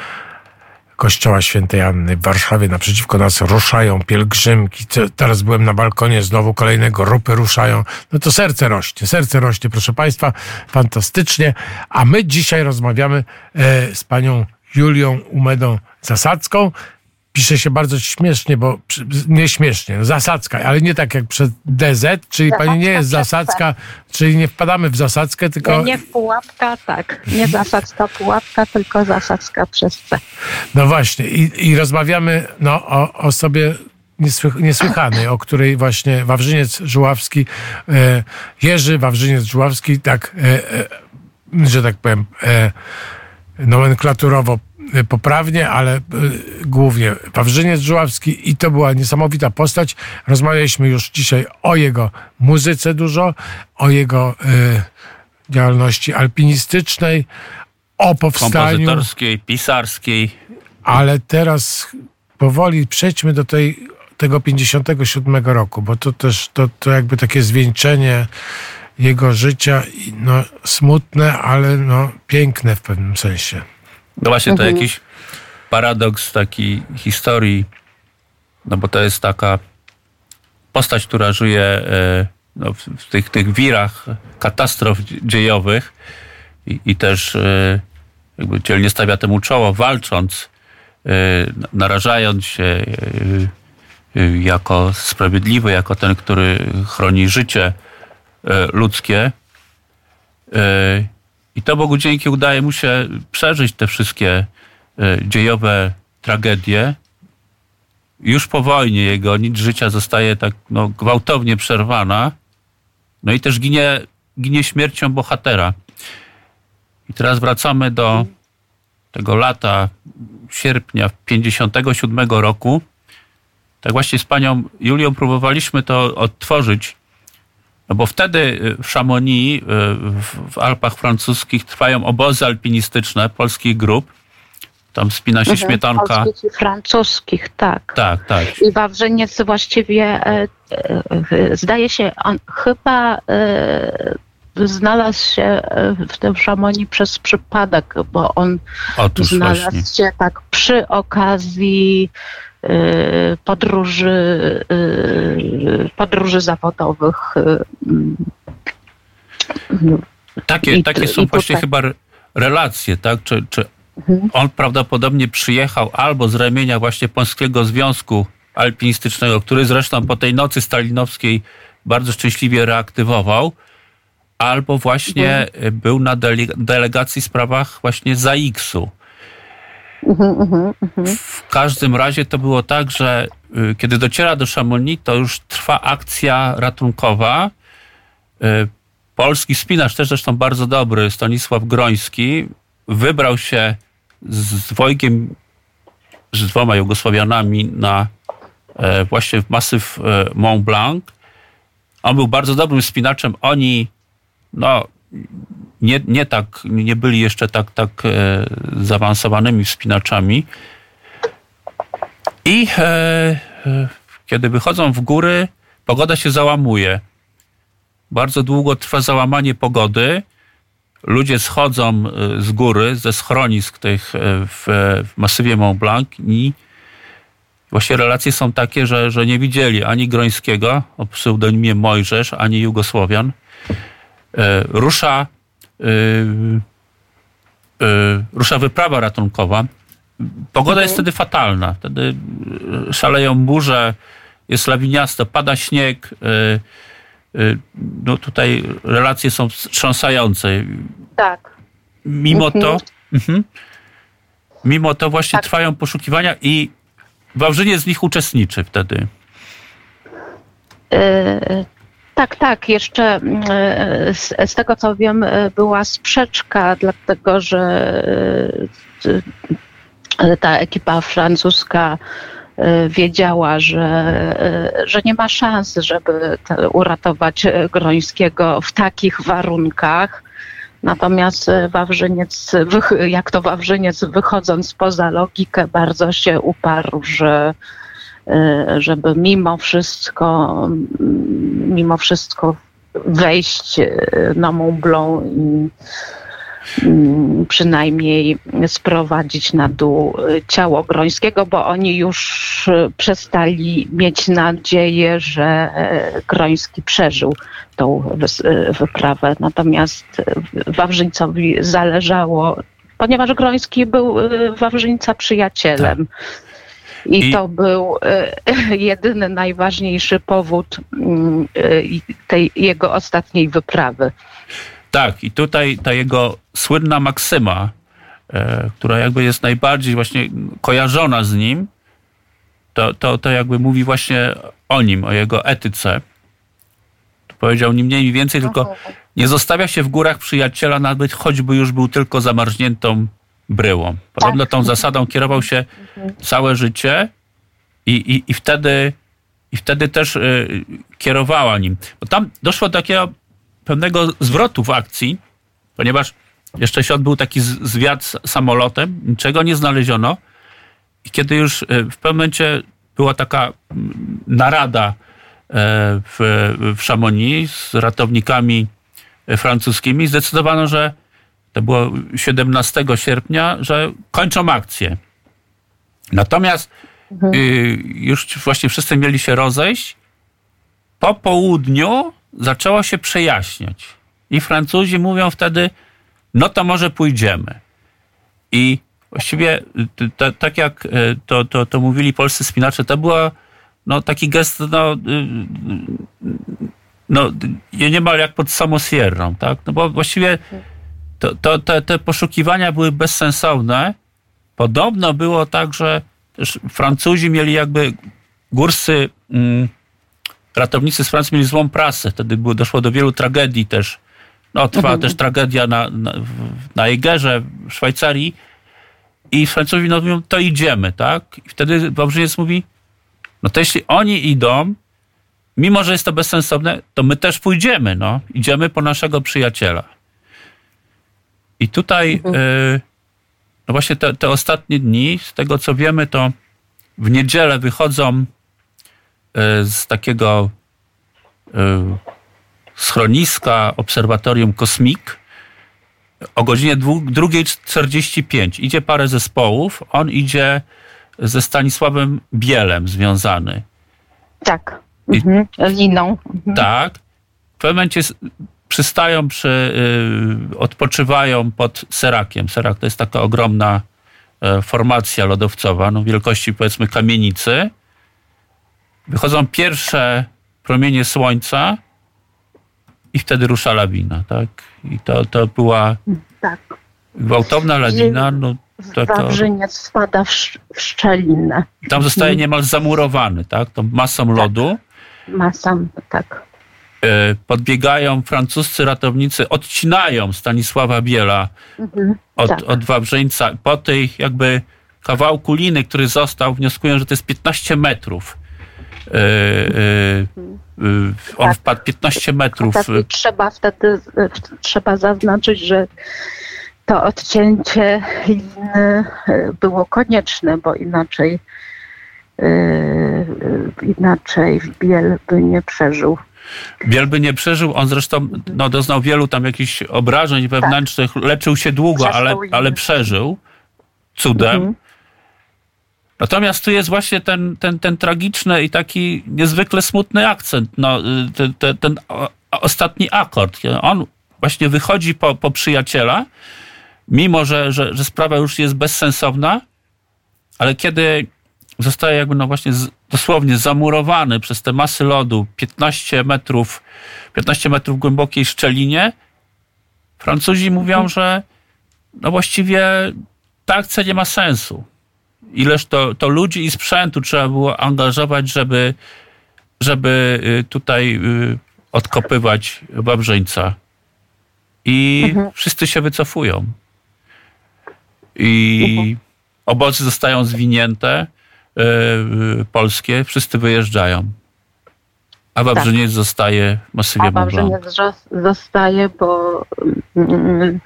Kościoła Świętej Anny w Warszawie. Naprzeciwko nas ruszają pielgrzymki. Teraz byłem na balkonie, znowu kolejne grupy ruszają. No to serce rośnie, serce rośnie, proszę Państwa, fantastycznie. A my dzisiaj rozmawiamy e, z panią Julią Umedą Zasadzką pisze się bardzo śmiesznie, bo nie śmiesznie, zasadzka, ale nie tak jak przez DZ, czyli zasadzka pani nie jest zasadzka, czyli nie wpadamy w zasadzkę, tylko... Nie, nie w pułapka, tak. Nie zasadzka pułapka, tylko zasadzka przez C. No właśnie i, i rozmawiamy no, o osobie niesłych, niesłychanej, o której właśnie Wawrzyniec Żuławski, e, Jerzy Wawrzyniec Żuławski, tak, e, e, że tak powiem, e, nomenklaturowo poprawnie, ale y, głównie Wawrzyniec Żuławski i to była niesamowita postać. Rozmawialiśmy już dzisiaj o jego muzyce dużo, o jego y, działalności alpinistycznej, o powstaniu. Kompozytorskiej, pisarskiej. Ale teraz powoli przejdźmy do tej, tego 57 roku, bo to też to, to jakby takie zwieńczenie jego życia, no smutne, ale no piękne w pewnym sensie. No właśnie, to mhm. jakiś paradoks takiej historii, no bo to jest taka postać, która żyje e, no, w tych, tych wirach katastrof dziejowych i, i też e, jakby dzielnie stawia temu czoło, walcząc, e, narażając się jako sprawiedliwy, jako ten, który chroni życie ludzkie. I to Bogu dzięki udaje mu się przeżyć te wszystkie e, dziejowe tragedie. Już po wojnie jego nic życia zostaje tak no, gwałtownie przerwana. No i też ginie, ginie śmiercią bohatera. I teraz wracamy do tego lata, sierpnia 57 roku. Tak właśnie z panią Julią próbowaliśmy to odtworzyć no bo wtedy y, w Chamonix, y, w Alpach francuskich trwają obozy alpinistyczne polskich grup. Tam spina się mhm, śmietanka. Polskich i francuskich, tak. Tak, tak. I Wawrzyniec właściwie, e, zdaje się, on chyba znalazł się w tym Chamonix przez przypadek, bo on Otóż znalazł właśnie. się tak przy okazji Y, podróży, y, podróży zawodowych. Y, takie, I, takie są właśnie chyba relacje, tak? Czy, czy mhm. on prawdopodobnie przyjechał albo z ramienia właśnie Polskiego Związku Alpinistycznego, który zresztą po tej nocy stalinowskiej bardzo szczęśliwie reaktywował, albo właśnie mhm. był na delegacji w sprawach właśnie ZAX-u. W każdym razie to było tak, że y, kiedy dociera do Chamonix, to już trwa akcja ratunkowa. Y, polski spinacz, też zresztą bardzo dobry, Stanisław Groński, wybrał się z Wojgiem, z dwoma Jugosławianami na e, właśnie w masyw e, Mont Blanc. On był bardzo dobrym spinaczem. Oni no, nie, nie tak, nie byli jeszcze tak, tak e, zaawansowanymi wspinaczami. I e, e, kiedy wychodzą w góry, pogoda się załamuje. Bardzo długo trwa załamanie pogody. Ludzie schodzą e, z góry, ze schronisk tych e, w, w masywie Mont Blanc i właśnie relacje są takie, że, że nie widzieli ani Grońskiego o pseudonimie Mojżesz, ani Jugosłowian. E, rusza Yy, yy, rusza wyprawa ratunkowa. Pogoda jest wtedy fatalna. Wtedy szaleją burze, jest lawiniasto, pada śnieg. No tutaj relacje są wstrząsające. Tak. Mimo mhm. to, mhm, mimo to właśnie tak. trwają poszukiwania i Wawrzyniec z nich uczestniczy wtedy. Tak, tak. Jeszcze mm, e, z, z, tego co wiem, e, była sprzeczka, dlatego że e, ta ekipa francuska wiedziała, że, że nie ma szans, żeby uratować Grońskiego w takich warunkach. Natomiast Wawrzyniec, jak to Wawrzyniec, wychodząc poza logikę, bardzo się uparł, że żeby mimo wszystko, mimo wszystko wejść na Mont Blanc i Mm, przynajmniej sprowadzić na dół y, ciało Grońskiego, bo oni już y, przestali mieć nadzieję, że Groński przeżył tą y, wyprawę. Natomiast Wawrzyńcowi zależało, ponieważ Groński był Wawrzyńca przyjacielem. Tak. I, I, to był jedyny najważniejszy powód mm, tej jego ostatniej wyprawy. Tak, i tutaj ta jego słynna maksyma, e, która jakby jest najbardziej właśnie kojarzona z nim, to, to, to jakby mówi właśnie o nim, o jego etyce. Powiedział ni mniej, ni więcej, tylko nie zostawia się w górach przyjaciela, nawet choćby już był tylko zamarzniętą bryłą. Podobno tak. tą zasadą kierował się mhm. całe życie i, i, i wtedy i wtedy też y, kierowała nim. Bo tam doszło do takiego pewnego zwrotu w akcji, ponieważ jeszcze się odbył taki zwiat samolotem, niczego nie znaleziono. I kiedy już e, w pewnym momencie była taka mm, narada e, w, w Chamonix z ratownikami e, francuskimi, zdecydowano, że to było 17 sierpnia, że kończą akcję. Natomiast mhm. Y, już właśnie wszyscy mieli się rozejść. Po południu zaczęło się przejaśniać. I Francuzi mówią wtedy, no to może pójdziemy. I właściwie tak jak e, to, to, to mówili polscy spinacze, to było no, taki gest no, y, no, niemal jak pod samosierrą, tak? No bo właściwie to, to, te, te poszukiwania były bezsensowne. Podobno było tak, że Francuzi mieli jakby górscy mm, ratownicy z Francji mieli złą prasę. Wtedy było, doszło do wielu tragedii też. No, trwała mhm. też tragedia na, na, na Egerze w Szwajcarii. I Francuzi no, mówią, to idziemy, tak? I wtedy Wawrzyniec mówi, no to jeśli oni idą, mimo że jest to bezsensowne, to my też pójdziemy, no. Idziemy po naszego przyjaciela. I tutaj, mhm. y, no właśnie te, te ostatnie dni, z tego co wiemy, to w niedzielę wychodzą E, z takiego e, schroniska Obserwatorium Kosmik o godzinie 2.45. Idzie parę zespołów. On idzie ze Stanisławem Bielem związany. Tak. Mhm. Liną. Mhm. Tak. W pewnym momencie przystają, przy, y, odpoczywają pod Serakiem. Serak to jest taka ogromna y, formacja lodowcowa, no, wielkości powiedzmy kamienicy wychodzą pierwsze promienie słońca i wtedy rusza lawina, tak? I to, to była tak. gwałtowna lawina. No, to, to, Wawrzyniec wpada w, w szczelinę. Tam zostaje niemal zamurowany, tak? Tą masą tak. lodu. Masą, tak. E, podbiegają francuscy ratownicy, odcinają Stanisława Biela mhm, od, tak. od Wawrzyńca. Po tej jakby kawałku liny, który został, wnioskują, że to jest 15 metrów. E, e, on tak. wpadł 15 metrów. Tak, trzeba wtedy trzeba zaznaczyć, że to odcięcie liny było konieczne, bo inaczej inaczej Biel by nie przeżył. Biel by nie przeżył, on zresztą no, doznał wielu tam jakichś obrażeń wewnętrznych, tak. leczył się długo, ale, ale przeżył cudem. Mhm. Natomiast tu jest właśnie ten, ten, ten tragiczny i taki niezwykle smutny akcent, no, ten, ten, ten ostatni akord. On właśnie wychodzi po, po przyjaciela, mimo że, że, że sprawa już jest bezsensowna, ale kiedy zostaje jakby no właśnie z, dosłownie zamurowany przez te masy lodu 15 metrów, 15 metrów głębokiej szczelinie, Francuzi mówią, że no właściwie ta akcja nie ma sensu ileż to, to ludzi i sprzętu trzeba było angażować, żeby, żeby y, tutaj y, odkopywać Wawrzyńca. I mhm. wszyscy się wycofują. I mhm. obozy zostają zwinięte, polskie, wszyscy wyjeżdżają. A Wawrzyniec zostaje masywie A Wawrzyniec zo- zostaje, bo, mm,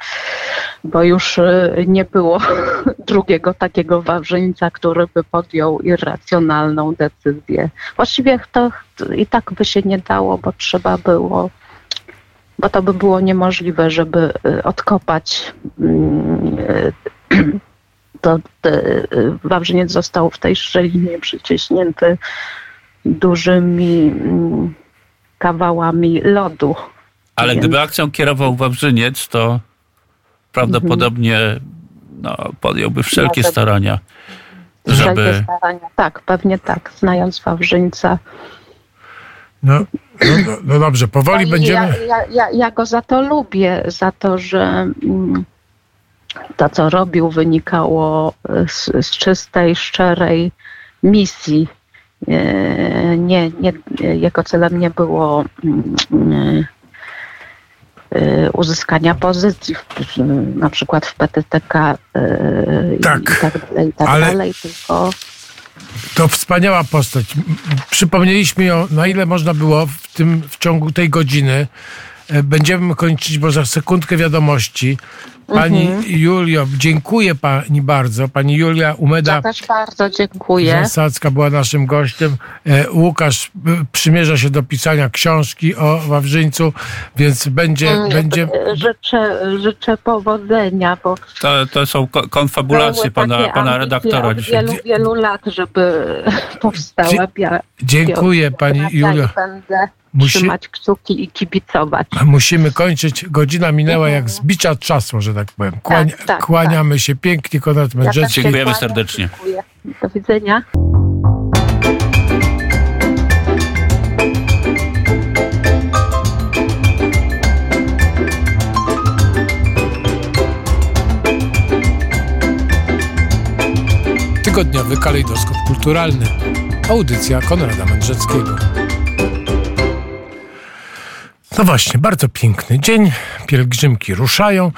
bo już y, nie było drugiego takiego Wawrzyńca, który by podjął irracjonalną decyzję. Właściwie to i tak by się nie dało, bo trzeba było, bo to by było niemożliwe, żeby y, odkopać mm, to y, Wawrzyniec został w tej szczelinie przyciśnięty dużymi mm, kawałami lodu. Ale Więc- gdyby akcją kierował Wawrzyniec, to prawdopodobnie no, podjąłby wszelkie starania, Wszelkie żeby... starania. Tak, pewnie tak, znając Wawrzyńca. No, no, no, no dobrze, powoli No będziemy... Ja, ja, ja, ja go za to lubię, za to, że mm, to, co robił, wynikało z, z czystej, szczerej misji. E, Nie, nie, jego celem nie było mm, e, uzyskania pozycji, na przykład w PTTK e, Tak, i tak dalej, i tak ale- dalej, tylko To wspaniała postać. Przypomnieliśmy ją, na ile można było w tym w ciągu tej godziny. E, Będziemy kończyć, bo za sekundkę wiadomości. Pani Julio, dziękuję pani bardzo. Pani Julia Umeda ja też bardzo dziękuję. Zasadzka była naszym gościem. E, Łukasz e, przymierza się do pisania książki o Wawrzyńcu, więc będzie, Mm, będzie Życzę, życzę powodzenia, bo To, to są ko- konfabulacje pana, pana redaktora od dzisiaj. wielu, wielu lat, żeby powstała pia- Dziękuję pani Julio. będę Musi- trzymać kciuki i kibicować. Musimy kończyć. Godzina minęła jak z bicia czasu, że tak powiem. Kłania, Tak, tak, kłaniamy się pięknie, Konrad Ja Mędrzecki. się Dziękujemy serdecznie. dziękuję. Do widzenia. Tygodniowy kalejdoskop kulturalny. Audycja Konrada Mędrzeckiego. No właśnie, bardzo piękny dzień. Pielgrzymki ruszają.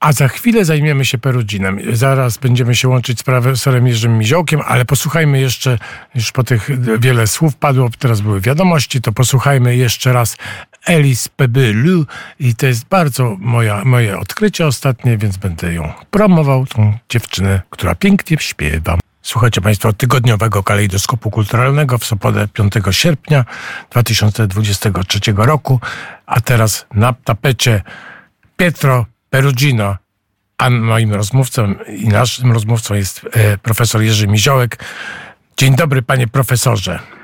A za chwilę zajmiemy się Perudzinem. Zaraz będziemy się łączyć z profesorem Jerzym Miziołkiem, ale posłuchajmy jeszcze, już po tych wiele słów padło, teraz były wiadomości, to posłuchajmy jeszcze raz Elis Pebylu i to jest bardzo moja, moje odkrycie ostatnie, więc będę ją promował, tą dziewczynę, która pięknie śpiewa. Słuchajcie Państwo tygodniowego kalejdoskopu kulturalnego w sobotę 5 sierpnia 2023 roku, a teraz na tapecie Pietro Perugino, a moim rozmówcą i naszym rozmówcą jest e, profesor Jerzy Miziołek. Dzień dobry, panie profesorze.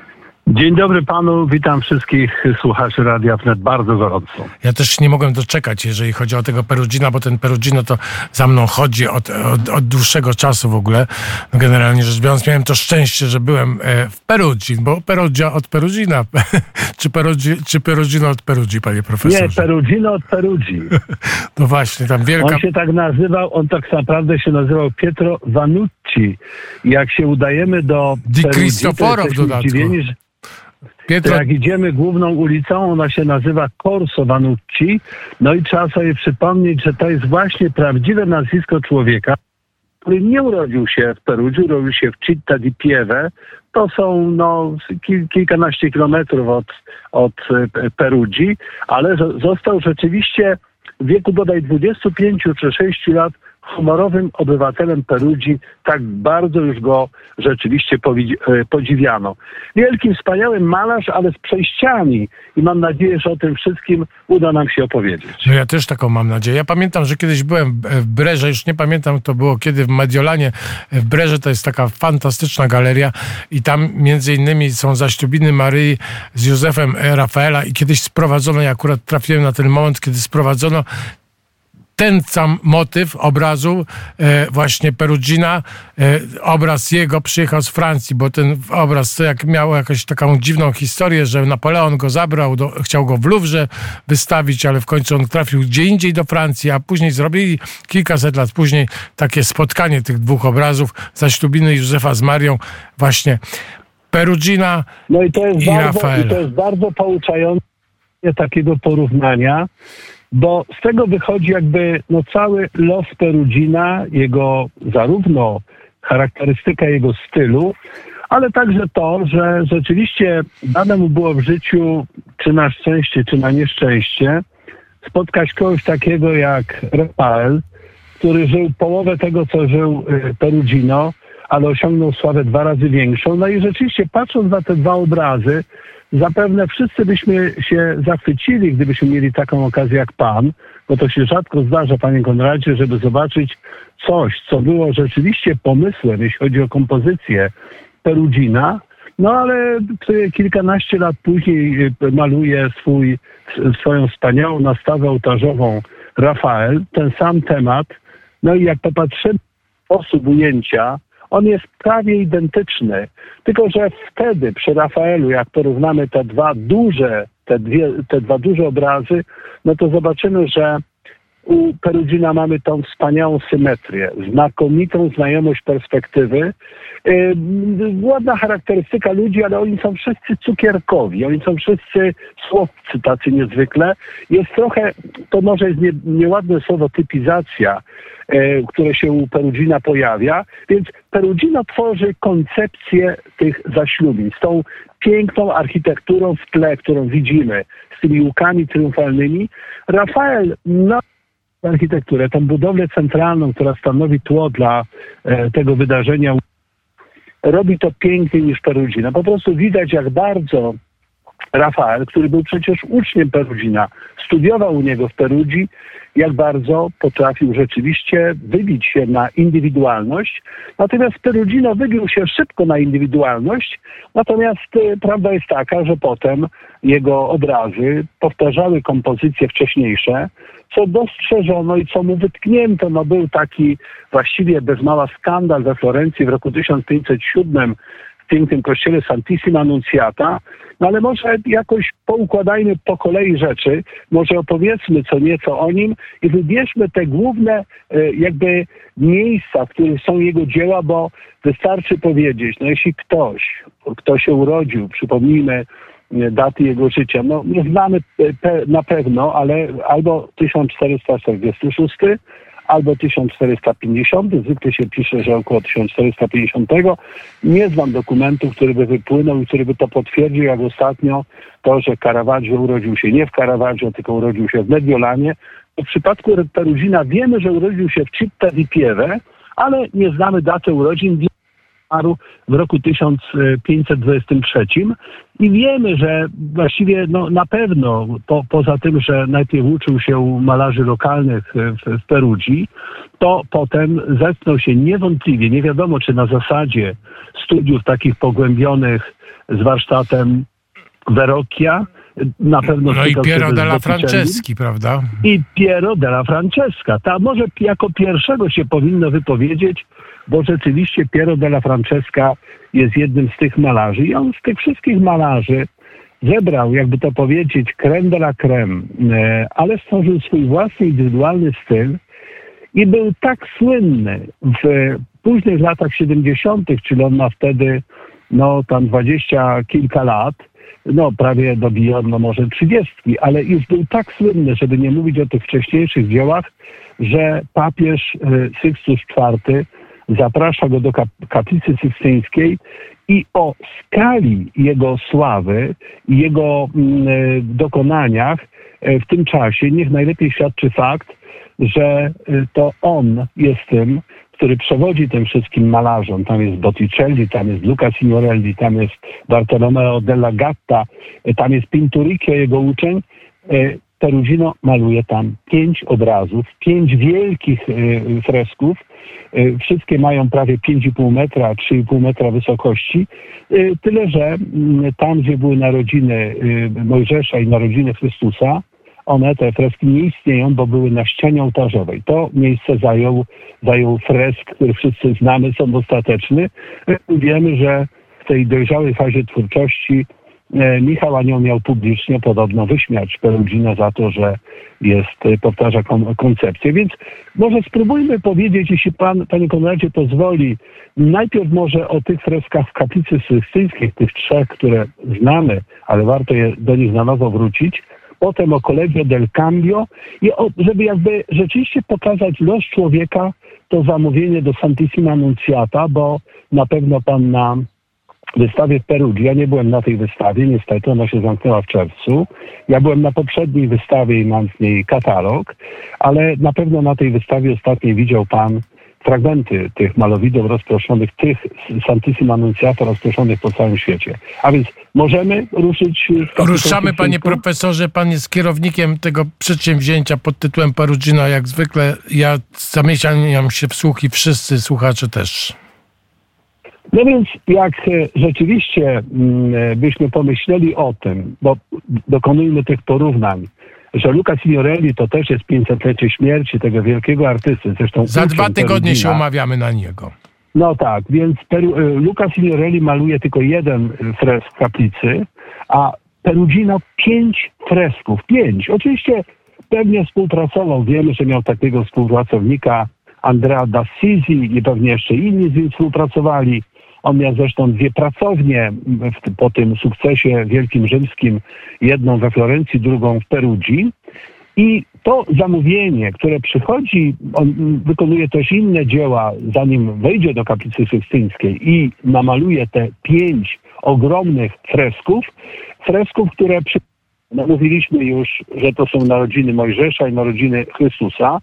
Dzień dobry panu, witam wszystkich słuchaczy Radia Wnet bardzo gorąco. Ja też nie mogłem doczekać, jeżeli chodzi o tego Perugina, bo ten Perugino to za mną chodzi od, od, od dłuższego czasu w ogóle. No generalnie rzecz biorąc, miałem to szczęście, że byłem e, w Perugin, bo Perugia od Perugina. czy, Perugzi, czy Perugino od Perugii, panie Nie, profesorze? Perugino od Perugii. no właśnie, tam wielka... On się tak nazywał, on tak naprawdę się nazywał Pietro Vanucci. Jak się udajemy do Di Perugii, Cristoforo w dodatku. zdziwieni, że Jak idziemy główną ulicą, ona się nazywa Corso Vanucci. No i trzeba sobie przypomnieć, że to jest właśnie prawdziwe nazwisko człowieka, który nie urodził się w Perugii, urodził się w Città di Pieve. To są no, kil, kilkanaście kilometrów od, od e, Perugii, ale zo- został rzeczywiście w wieku bodaj 25 czy 6 lat honorowym obywatelem Perugii. Tak bardzo już go rzeczywiście e, podziwiano. Wielkim, wspaniałym malarz, ale z przejściami i mam nadzieję, że o tym wszystkim uda nam się opowiedzieć. No ja też taką mam nadzieję. Ja pamiętam, że kiedyś byłem w Brerze, już nie pamiętam to było kiedy, w Mediolanie. W Brerze to jest taka fantastyczna galeria i tam między innymi są zaślubiny Maryi z Józefem Rafaela i kiedyś sprowadzono, ja akurat trafiłem na ten moment, kiedy sprowadzono ten sam motyw obrazu e, właśnie Perugina, e, obraz jego przyjechał z Francji, bo ten obraz to jak miał jakąś taką dziwną historię, że Napoleon go zabrał, do, chciał go w Louvre wystawić, ale w końcu on trafił gdzie indziej do Francji, a później zrobili kilkaset lat później takie spotkanie tych dwóch obrazów, zaślubiny Józefa z Marią, właśnie Perugina No i to jest, I bardzo, Rafaela. i to jest bardzo pouczające takiego porównania, bo z tego wychodzi jakby no, cały los Perugina, jego zarówno charakterystyka jego stylu, ale także to, że rzeczywiście dane mu było w życiu, czy na szczęście, czy na nieszczęście, spotkać kogoś takiego jak Rafael, który żył połowę tego, co żył y, Perugino, ale osiągnął sławę dwa razy większą. No i rzeczywiście patrząc na te dwa obrazy, zapewne wszyscy byśmy się zachwycili, gdybyśmy mieli taką okazję jak pan, bo to się rzadko zdarza, panie Konradzie, żeby zobaczyć coś, co było rzeczywiście pomysłem, jeśli chodzi o kompozycję Perugina, no ale kilkanaście lat później y, maluje swój, swoją wspaniałą nastawę ołtarzową Rafael, ten sam temat. No i jak popatrzymy sposób ujęcia, on jest prawie identyczny. Tylko, że wtedy przy Rafaelu, jak porównamy te dwa duże, te, dwie, te dwa duże obrazy, no to zobaczymy, że u Perudzina mamy tą wspaniałą symetrię, znakomitą znajomość perspektywy, yy, ładna charakterystyka ludzi, ale oni są wszyscy cukierkowi, oni są wszyscy słodcy tacy niezwykle. Jest trochę, to może jest nie, nieładne słowo typizacja, yy, które się u Perudzina pojawia, więc Perudzino tworzy koncepcję tych zaślubień z tą piękną architekturą w tle, którą widzimy, z tymi łukami triumfalnymi. Rafael no, architekturę, tą budowlę centralną, która stanowi tło dla e, tego wydarzenia, robi to piękniej niż Perudzina. Po prostu widać, jak bardzo Rafael, który był przecież uczniem Perudzina, studiował u niego w Perudzi, jak bardzo potrafił rzeczywiście wybić się na indywidualność. Natomiast Perudzino wybił się szybko na indywidualność, natomiast y, prawda jest taka, że potem jego obrazy powtarzały kompozycje wcześniejsze, co dostrzeżono i co mu wytknięto. No był taki właściwie bez mała skandal we Florencji w roku 1507 w pięknym kościele Santissima Annunciata, no ale może jakoś poukładajmy po kolei rzeczy, może opowiedzmy co nieco o nim i wybierzmy te główne e, jakby miejsca, w których są jego dzieła, bo wystarczy powiedzieć, no jeśli ktoś, kto się urodził, przypomnijmy e, daty jego życia, no nie znamy na pewno, ale albo 1446, albo 1450, zwykle się pisze, że około 1450. Nie znam dokumentu, który by wypłynął i który by to potwierdził, jak ostatnio to, że Caravaggio urodził się nie w Caravaggio, tylko urodził się w Mediolanie. W przypadku Peruzina wiemy, że urodził się w Citta di Pieve, ale nie znamy daty urodzin zmarł w roku 1523 i wiemy, że właściwie no, na pewno po, poza tym, że najpierw uczył się u malarzy lokalnych w, w Perudzi, to potem zetknął się niewątpliwie, nie wiadomo czy na zasadzie studiów takich pogłębionych z warsztatem Verrocchia, na pewno... No i Piero della Franceschi, prawda? I Piero della Francesca. Ta może jako pierwszego się powinno wypowiedzieć, bo rzeczywiście Piero della Francesca jest jednym z tych malarzy. I on z tych wszystkich malarzy zebrał, jakby to powiedzieć, creme de la creme, e, ale stworzył swój własny, indywidualny styl i był tak słynny w późnych latach 70., czyli on ma wtedy no tam dwadzieścia kilka lat, no prawie dobijano może trzydziestki, ale już był tak słynny, żeby nie mówić o tych wcześniejszych dziełach, że papież e, Sykstus IV zaprasza go do kaplicy sykstyńskiej i o skali jego sławy i jego mm, e, dokonaniach e, w tym czasie niech najlepiej świadczy fakt, że to on jest tym, który przewodzi tym wszystkim malarzom. Tam jest Botticelli, tam jest Luca Signorelli, tam jest Bartolomeo della Gatta, tam jest Pinturicchio, jego uczeń. E, Perugino maluje tam pięć obrazów, pięć wielkich e, fresków. E, wszystkie mają prawie 5,5 metra, 3,5 metra wysokości. Tyle, że mm, tam, gdzie były narodziny Mojżesza i narodziny Chrystusa, one, te freski nie istnieją, bo były na ścianie ołtarzowej. To miejsce zajął, zajął fresk, który wszyscy znamy, są dostateczny. Wiemy, że w tej dojrzałej fazie twórczości e, Michał Anioł miał publicznie podobno wyśmiać Perudzina za to, że jest, e, powtarza koncepcję. Więc może spróbujmy powiedzieć, jeśli pan, panie Konradzie pozwoli, najpierw może o tych freskach w kaplicy systyńskiej, tych trzech, które znamy, ale warto je do nich na nowo wrócić, potem o Collegio del Cambio i o, żeby jakby rzeczywiście pokazać los człowieka, to zamówienie do Santissima Annunciata, bo na pewno pan na wystawie w Perugii. Ja nie byłem na tej wystawie, niestety ona się zamknęła w czerwcu. Ja byłem na poprzedniej wystawie i mam z niej katalog, ale na pewno na tej wystawie ostatniej widział pan fragmenty tych malowideł rozproszonych, tych Santissima Annunciata rozproszonych po całym świecie. A więc możemy ruszyć... Ruszamy, panie profesorze. Pan jest kierownikiem tego przedsięwzięcia pod tytułem Perugino. Jak zwykle ja zamieszaniam się w słuch i wszyscy słuchacze też. No więc jak e, rzeczywiście mm, e, byśmy pomyśleli o tym, bo dokonujmy tych porównań, że Luca Signorelli to też jest 500-lecie śmierci tego wielkiego artysty. Zresztą Za dwa tygodnie się umawiamy na niego. No tak, więc Peru, e, Luca Signorelli maluje tylko jeden fresk w kaplicy, a Perugino pięć fresków. Pięć. Oczywiście pewnie współpracował. Wiemy, że miał takiego współpracownika Andrea D'Assisi i pewnie jeszcze inni z nim współpracowali. On miał zresztą dwie pracownie po tym sukcesie wielkim rzymskim, jedną we Florencji, drugą w Perugii. I to zamówienie, które przychodzi, on wykonuje też inne dzieła, zanim wejdzie do kaplicy sykstyńskiej i namaluje te pięć ogromnych fresków, fresków, które przy... no, mówiliśmy już, że to są narodziny Mojżesza i narodziny Chrystusa.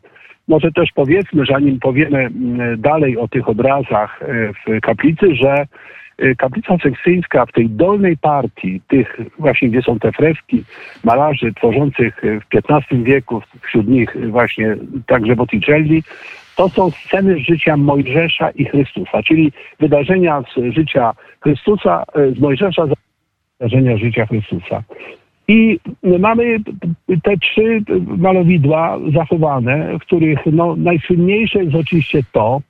Może też powiedzmy, zanim powiemy mm, dalej o tych obrazach e, w kaplicy, że e, kaplica seksyjska w tej dolnej partii, tych właśnie, gdzie są te freski malarzy tworzących e, w XV wieku, wśród nich właśnie także Botticelli, to są sceny z życia Mojżesza i Chrystusa, czyli wydarzenia z życia Chrystusa, z Mojżesza, wydarzenia życia Chrystusa. I mamy te trzy malowidła zachowane, w których no, najsłynniejsze jest oczywiście to,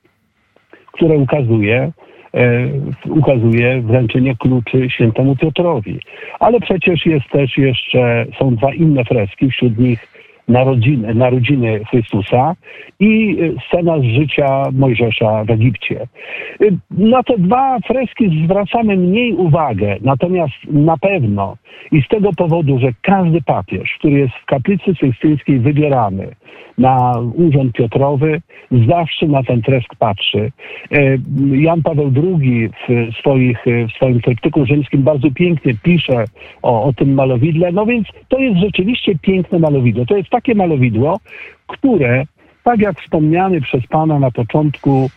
które ukazuje, e, ukazuje wręczenie kluczy świętemu Piotrowi. Ale przecież jest też jeszcze, są dwa inne freski, wśród nich narodziny, narodziny Chrystusa i y, scena z życia Mojżesza w Egipcie. Y, na te dwa freski zwracamy mniej uwagę, natomiast na pewno i z tego powodu, że każdy papież, który jest w kaplicy sykstyńskiej wybierany na urząd Piotrowy, zawsze na ten tresk patrzy. Y, Jan Paweł II w, swoich, w swoim tryptyku rzymskim bardzo pięknie pisze o, o tym malowidle, no więc to jest rzeczywiście piękne malowidło. To jest takie malowidło, które, tak jak wspomniany przez Pana na początku,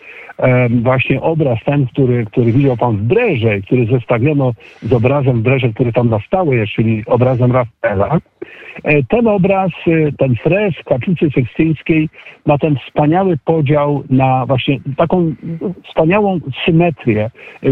właśnie obraz ten, który, który widział Pan w Breże, który zestawiono z obrazem Breże, który tam na czyli obrazem Rafaela. E, ten obraz, e, ten fresk kaplicy sekstyńskiej ma ten wspaniały podział na właśnie taką wspaniałą symetrię. E,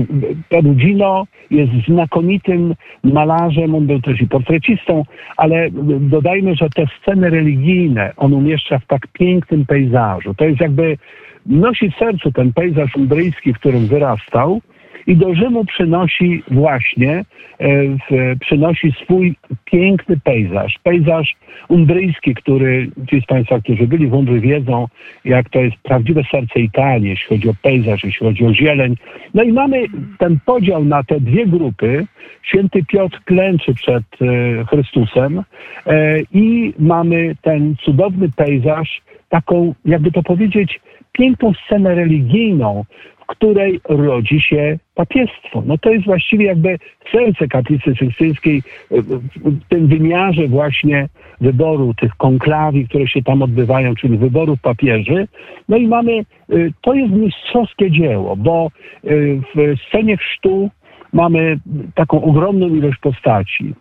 Perugino jest znakomitym malarzem, on był też i portrecistą, ale dodajmy, że te sceny religijne on umieszcza w tak pięknym pejzażu. To jest jakby nosi w sercu ten pejzaż umbryjski, w którym wyrastał i do Rzymu przynosi właśnie, e, przynosi swój piękny pejzaż. Pejzaż umbryjski, który ci z Państwa, którzy byli w Umbrii wiedzą, jak to jest prawdziwe serce Italii, jeśli chodzi o pejzaż, jeśli chodzi o zieleń. No i mamy ten podział na te dwie grupy. Święty Piotr klęczy przed e, Chrystusem e, i mamy ten cudowny pejzaż, taką, jakby to powiedzieć, piękną scenę religijną, w której rodzi się papiestwo. No to jest właściwie jakby serce kaplicy sykstyńskiej w tym wymiarze właśnie wyboru tych konklawi, które się tam odbywają, czyli wyborów papieży. No i mamy, y, to jest mistrzowskie dzieło, bo y, w scenie chrztu mamy taką ogromną ilość postaci.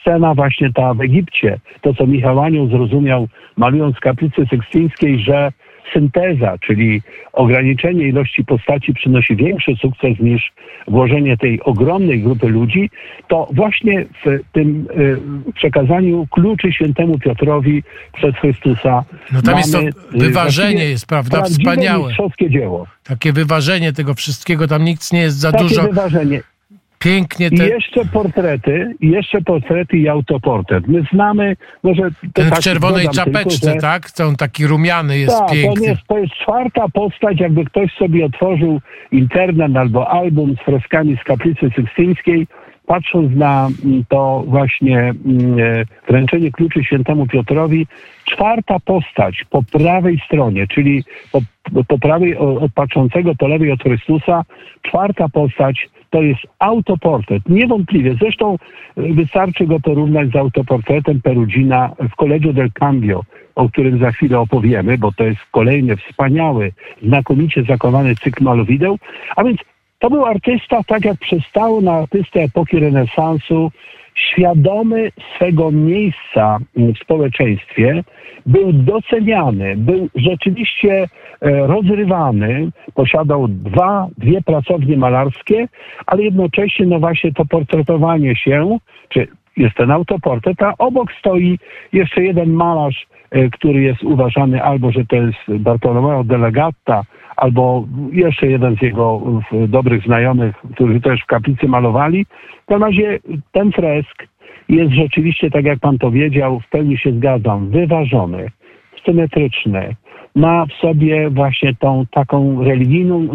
Scena właśnie ta w Egipcie, to co Michał Anioł zrozumiał malując kaplicy sykstyńskiej, że synteza, czyli ograniczenie ilości postaci przynosi większy sukces niż włożenie tej ogromnej grupy ludzi, to właśnie w tym y, przekazaniu kluczy świętemu Piotrowi przez Chrystusa. No tam jest to y, wyważenie, jest prawda, wspaniałe. dzieło. Takie wyważenie tego wszystkiego, tam nic nie jest za Takie dużo. wyważenie. Pięknie te... I jeszcze portrety, jeszcze portrety i autoportret. My znamy, może... Ten w czerwonej czapeczce, tylko, że... tak? On taki rumiany jest tak, piękny. jest, to jest czwarta postać, jakby ktoś sobie otworzył internet albo album z freskami z kaplicy sykstyńskiej, patrząc na mm, to właśnie mm, e, wręczenie kluczy świętemu Piotrowi, czwarta postać po prawej stronie, czyli po, po prawej od patrzącego po lewej od Chrystusa, czwarta postać to jest autoportret, niewątpliwie. Zresztą y, wystarczy go porównać z autoportretem Perugina w Collegio del Cambio, o którym za chwilę opowiemy, bo to jest kolejny wspaniały, znakomicie zakowany cykl malowideł. A więc to był artysta, tak jak przystało na artystę epoki renesansu, świadomy swego miejsca w społeczeństwie, był doceniany, był rzeczywiście e, rozrywany, posiadał dwa, dwie pracownie malarskie, ale jednocześnie no właśnie to portretowanie się, czy jest ten autoportret, a obok stoi jeszcze jeden malarz, e, który jest uważany albo, że to jest Bartolomeo Delegata, albo jeszcze jeden z jego dobrych znajomych, którzy też w kaplicy malowali. W każdym razie ten fresk jest rzeczywiście, tak jak pan powiedział, w pełni się zgadzam, wyważony, symetryczny. Ma w sobie właśnie tą taką religijną,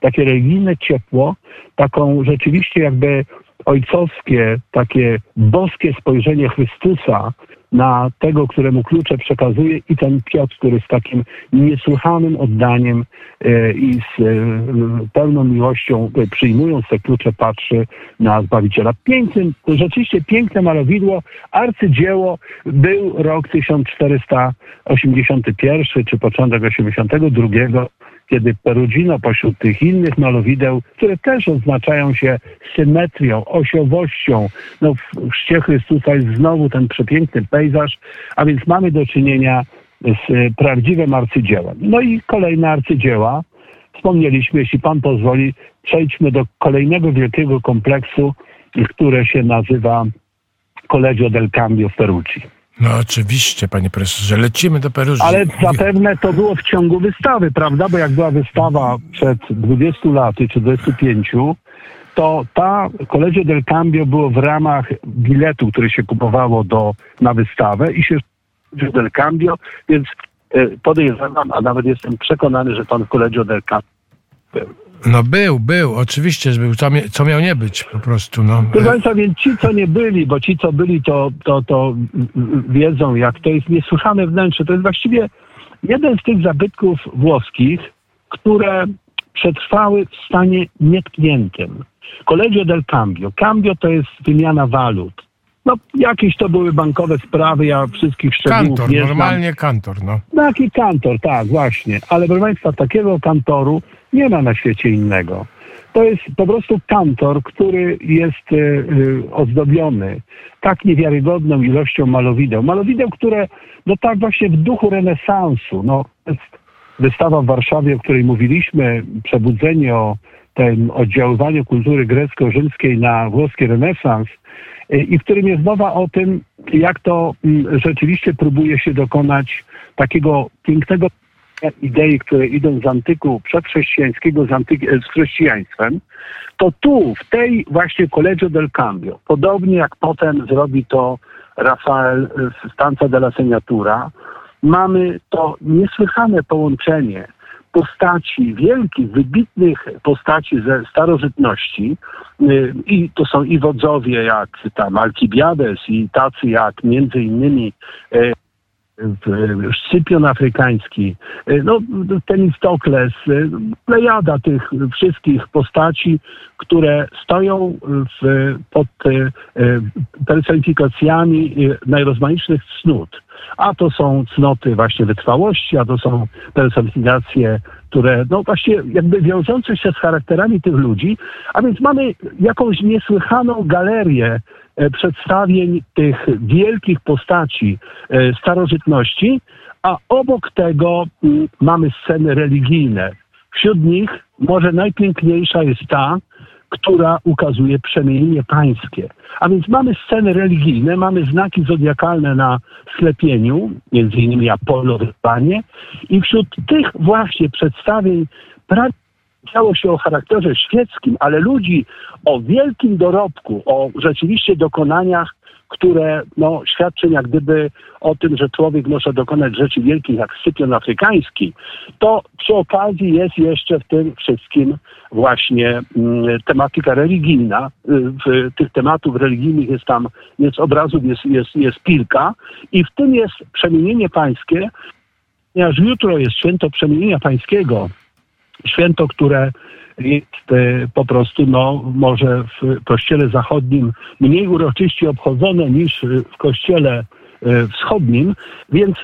takie religijne ciepło, taką rzeczywiście jakby ojcowskie, takie boskie spojrzenie Chrystusa na tego, któremu klucze przekazuje i ten Piotr, który z takim niesłychanym oddaniem e, i z e, pełną miłością e, przyjmując te klucze patrzy na Zbawiciela. Pięknym, rzeczywiście piękne malowidło, arcydzieło, był rok 1481 czy początek 82 kiedy Perugino pośród tych innych malowideł, które też odznaczają się symetrią, osiowością, no w chrzcie Chrystusa jest znowu ten przepiękny pejzaż, a więc mamy do czynienia z prawdziwym arcydziełem. No i kolejne arcydzieła, wspomnieliśmy, jeśli Pan pozwoli, przejdźmy do kolejnego wielkiego kompleksu, które się nazywa Collegio del Cambio w Perugi. No oczywiście, panie profesorze, lecimy do Peruży. Ale zapewne to było w ciągu wystawy, prawda? Bo jak była wystawa przed 20 laty czy 25, to ta Collegio del Cambio było w ramach biletu, który się kupowało do, na wystawę i się del Cambio, więc e, podejrzewam, a nawet jestem przekonany, że pan Collegio del Cambio był. No był, był, oczywiście, że był. Co, mia, co miał nie być po prostu. No. Proszę Państwa, więc ci, co nie byli, bo ci, co byli, to, to, to wiedzą, jak to jest niesłychane wnętrze. To jest właściwie jeden z tych zabytków włoskich, które przetrwały w stanie nietkniętym. Collegio del Cambio. Cambio to jest wymiana walut. No, jakieś to były bankowe sprawy, ja wszystkich szczegółów kantor, nie znam. normalnie kantor, no. Taki kantor, tak, właśnie. Ale proszę Państwa, takiego kantoru nie ma na świecie innego. To jest po prostu kantor, który jest y, y, ozdobiony tak niewiarygodną ilością malowideł. Malowideł, które no tak właśnie w duchu renesansu, no jest wystawa w Warszawie, o której mówiliśmy, przebudzenie o tym oddziaływaniu kultury grecko-rzymskiej na włoski renesans y, i w którym jest mowa o tym, jak to mm, rzeczywiście próbuje się dokonać takiego pięknego idei, które idą z antyku przedchrześcijańskiego z, antyki, z chrześcijaństwem, to tu, w tej właśnie Collegio del Cambio, podobnie jak potem zrobi to Rafael z Stanza della Segnatura, mamy to niesłychane połączenie postaci, wielkich, wybitnych postaci ze starożytności. Y, i to są i wodzowie jak tam Alkibiades i tacy jak między innymi Scypion afrykański, y, no, Temistokles, y, plejada tych wszystkich postaci, które stoją w, pod y, personifikacjami najrozmaitszych cnót. A to są cnoty właśnie wytrwałości, a to są personifikacje, które no właśnie jakby wiążące się z charakterami tych ludzi, a więc mamy jakąś niesłychaną galerię E, przedstawień tych wielkich postaci e, starożytności, a obok tego mm, mamy sceny religijne. Wśród nich może najpiękniejsza jest ta, która ukazuje przemienienie pańskie. A więc mamy sceny religijne, mamy znaki zodiakalne na sklepieniu, między innymi Apollo wyzwanie i wśród tych właśnie przedstawień prawie działo się o charakterze świeckim, ale ludzi o wielkim dorobku, o rzeczywiście dokonaniach, które no, świadczą jak gdyby o tym, że człowiek może dokonać rzeczy wielkich jak Scypion afrykański, to przy okazji jest jeszcze w tym wszystkim właśnie mm, tematyka religijna. W, tych tematów religijnych jest tam, jest obrazów, jest, jest, jest kilka i w tym jest przemienienie pańskie, ponieważ jutro jest święto przemienienia pańskiego, święto, które jest e, po prostu, no, może w kościele zachodnim mniej uroczyście obchodzone niż w kościele e, wschodnim, więc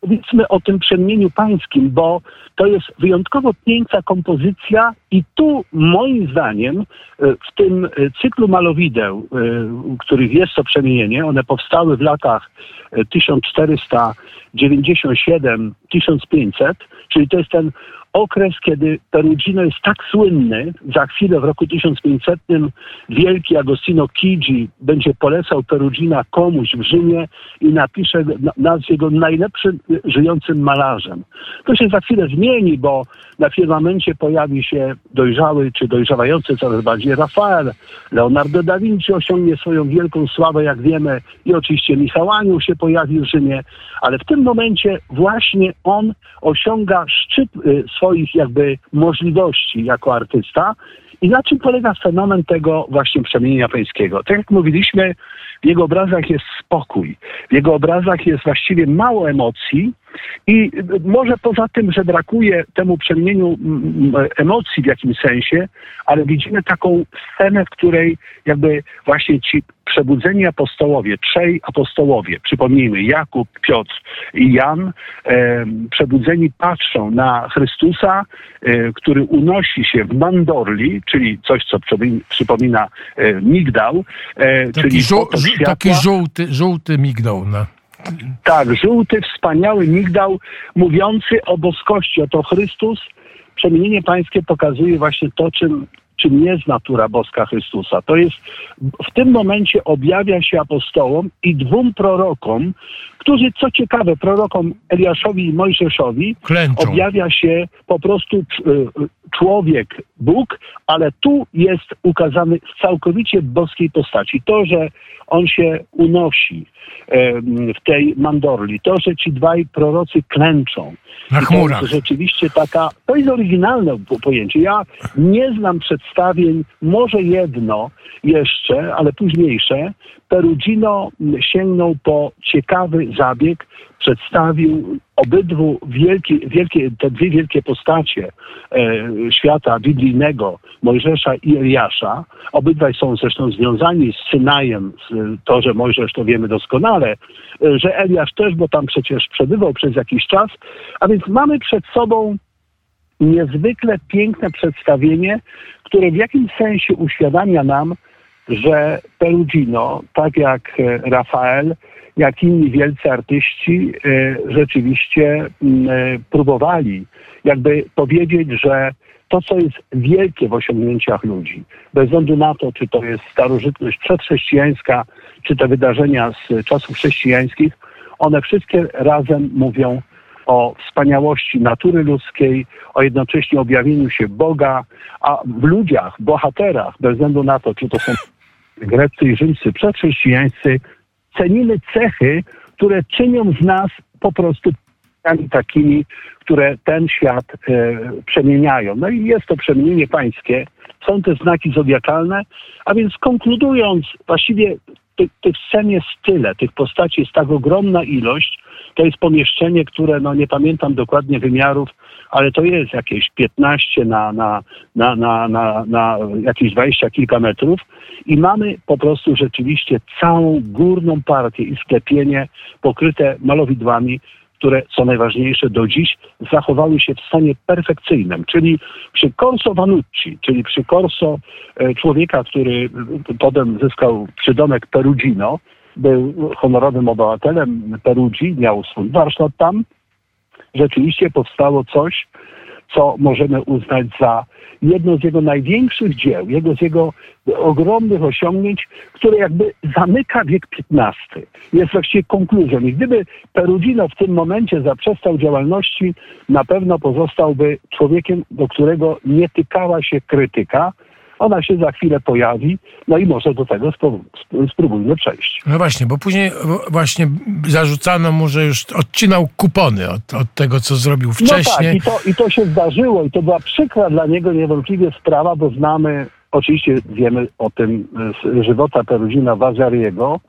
powiedzmy o tym przemieniu pańskim, bo to jest wyjątkowo piękna kompozycja i tu moim zdaniem e, w tym cyklu malowideł, których jest to przemienienie, one powstały w latach 1497-1500, czyli to jest ten okres, kiedy Perugino jest tak słynny, za chwilę w roku 1500 wielki Agostino Chigi będzie polecał Perugina komuś w Rzymie i napisze nazwę go najlepszym żyjącym malarzem. To się za chwilę zmieni, bo na firmamencie pojawi się dojrzały czy dojrzewający coraz bardziej Rafael, Leonardo da Vinci osiągnie swoją wielką sławę, jak wiemy, i oczywiście Michał Aniu się pojawi w Rzymie, ale w tym momencie właśnie on osiąga szczyt y, swoich jakby możliwości jako artysta. I na czym polega fenomen tego właśnie przemienienia pańskiego? Tak jak mówiliśmy, w jego obrazach jest spokój. W jego obrazach jest właściwie mało emocji, i może poza tym, że brakuje temu przemienieniu emocji w jakimś sensie, ale widzimy taką scenę, w której jakby właśnie ci przebudzeni apostołowie, trzej apostołowie, przypomnijmy, Jakub, Piotr i Jan, e, przebudzeni patrzą na Chrystusa, e, który unosi się w mandorli, czyli coś, co przypomina e, migdał. E, taki, czyli żół, taki żółty, żółty migdał. No. Tak, żółty, wspaniały migdał mówiący o boskości. Oto Chrystus, przemienienie pańskie pokazuje właśnie to, czym, czym jest natura boska Chrystusa. To jest, w tym momencie objawia się apostołom i dwóm prorokom, którzy, co ciekawe, prorokom Eliaszowi i Mojżeszowi Klęczą. objawia się po prostu y, człowiek, Bóg, ale tu jest ukazany w całkowicie boskiej postaci. To, że on się unosi w tej mandorli, to, że ci dwaj prorocy klęczą. Na chmurach. To jest rzeczywiście taka, to jest oryginalne pojęcie. Ja nie znam przedstawień, może jedno jeszcze, ale późniejsze. Perugino sięgnął po ciekawy zabieg, przedstawił obydwu wielkie, wielkie, te dwie wielkie postacie e, świata biblijnego, Mojżesza i Eliasza. Obydwaj są zresztą związani z Synajem, z, to, że Mojżesz to wiemy doskonale, e, że Eliasz też, bo tam przecież przebywał przez jakiś czas. A więc mamy przed sobą niezwykle piękne przedstawienie, które w jakimś sensie uświadamia nam, że Perugino, tak jak e, Rafael, jak inni wielcy artyści e, rzeczywiście mm, e, próbowali jakby powiedzieć, że to, co jest wielkie w osiągnięciach ludzi, bez względu na to, czy to jest starożytność przedchrześcijańska, czy te wydarzenia z czasów chrześcijańskich, one wszystkie razem mówią o wspaniałości natury ludzkiej, o jednocześnie objawieniu się Boga, a w ludziach, bohaterach, bez względu na to, czy to są Grecy i Rzymscy przedchrześcijańscy, cenimy cechy, które czynią z nas po prostu takimi, które ten świat e, przemieniają. No i jest to przemienienie pańskie. Są te znaki zodiakalne, a więc konkludując, właściwie tych, tych scen jest tyle, tych postaci jest tak ogromna ilość. To jest pomieszczenie, które, no nie pamiętam dokładnie wymiarów, ale to jest jakieś 15 na, na, na, na, na, na jakieś 20 kilka metrów i mamy po prostu rzeczywiście całą górną partię i sklepienie pokryte malowidłami, które co najważniejsze do dziś zachowały się w stanie perfekcyjnym, czyli przy Corso Vanucci, czyli przy Corso e, człowieka, który potem zyskał przydomek Perugino, był honorowym obywatelem Perugii, miał swój warsztat tam. Rzeczywiście powstało coś, co możemy uznać za jedno z jego największych dzieł, jedno z jego ogromnych osiągnięć, które jakby zamyka wiek XV. Jest właściwie konkluzją. I gdyby Perugino w tym momencie zaprzestał działalności, na pewno pozostałby człowiekiem, do którego nie tykała się krytyka, ona się za chwilę pojawi, no i może do tego spróbujmy przejść. No właśnie, bo później właśnie zarzucano mu, że już odcinał kupony od, od tego, co zrobił wcześniej. No tak, i to, i to się zdarzyło i to była przykra dla niego niewątpliwie sprawa, bo znamy, oczywiście wiemy o tym z żywota Peruzina Wazariego.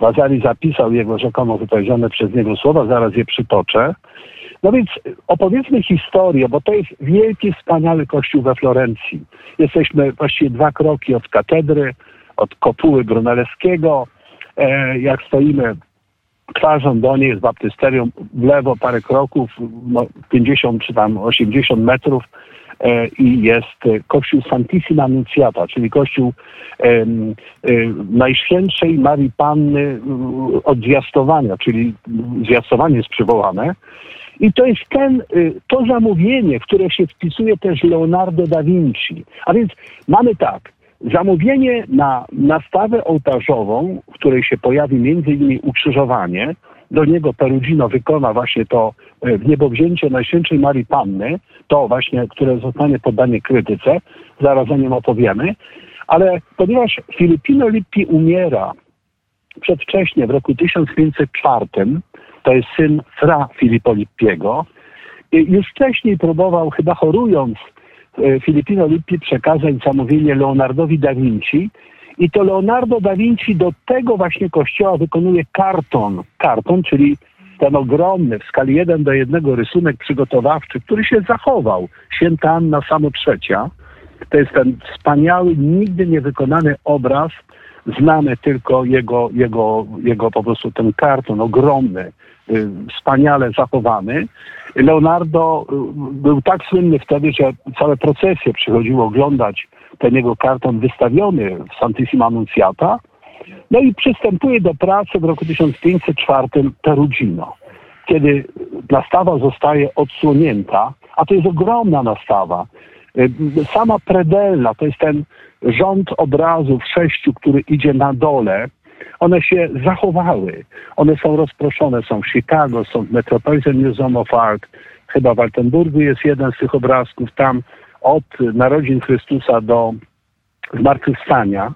Wazari zapisał jego rzekomo wypowiedziane przez niego słowa, zaraz je przytoczę. No więc opowiedzmy historię, bo to jest wielki, wspaniały kościół we Florencji. Jesteśmy właściwie dwa kroki od katedry, od kopuły Brunelleschiego. E, jak stoimy twarzą do niej z baptysterią w lewo parę kroków, no 50 czy tam 80 metrów e, i jest kościół Santissima Annunciata, czyli kościół e, e, Najświętszej Marii Panny od zwiastowania, czyli zwiastowanie jest przywołane. I to jest ten, to zamówienie, w które się wpisuje też Leonardo da Vinci. A więc mamy tak, zamówienie na nastawę ołtarzową, w której się pojawi między innymi ukrzyżowanie, do niego Perugino wykona właśnie to w niebowzięcie Najświętszej Marii Panny, to właśnie, które zostanie poddane krytyce, zaraz o nim opowiemy, ale ponieważ Filipino Lippi umiera przedwcześnie w roku 1504, to jest syn fra Filipo Lippiego, już wcześniej próbował, chyba chorując, E, Filipino Lippi przekazać zamówienie Leonardowi da Vinci i to Leonardo da Vinci do tego właśnie kościoła wykonuje karton. Karton, czyli ten ogromny w skali 1 do 1 rysunek przygotowawczy, który się zachował. Święta Anna Samo Trzecia. To jest ten wspaniały, nigdy nie wykonany obraz, znamy tylko jego, jego, jego po prostu ten karton ogromny, wspaniale zachowany. Leonardo y, był tak słynny wtedy, że całe procesje przychodziło oglądać ten jego karton wystawiony w Santissima Annunciata. No i przystępuje do pracy w roku 1504 Perugino, kiedy nastawa zostaje odsłonięta, a to jest ogromna nastawa. Y, sama predella, to jest ten rząd obrazów sześciu, który idzie na dole, one się zachowały. One są rozproszone, są w Chicago, są w Metropolitan Museum of Art, chyba w Altenburgu jest jeden z tych obrazków, tam od narodzin Chrystusa do zmartwychwstania.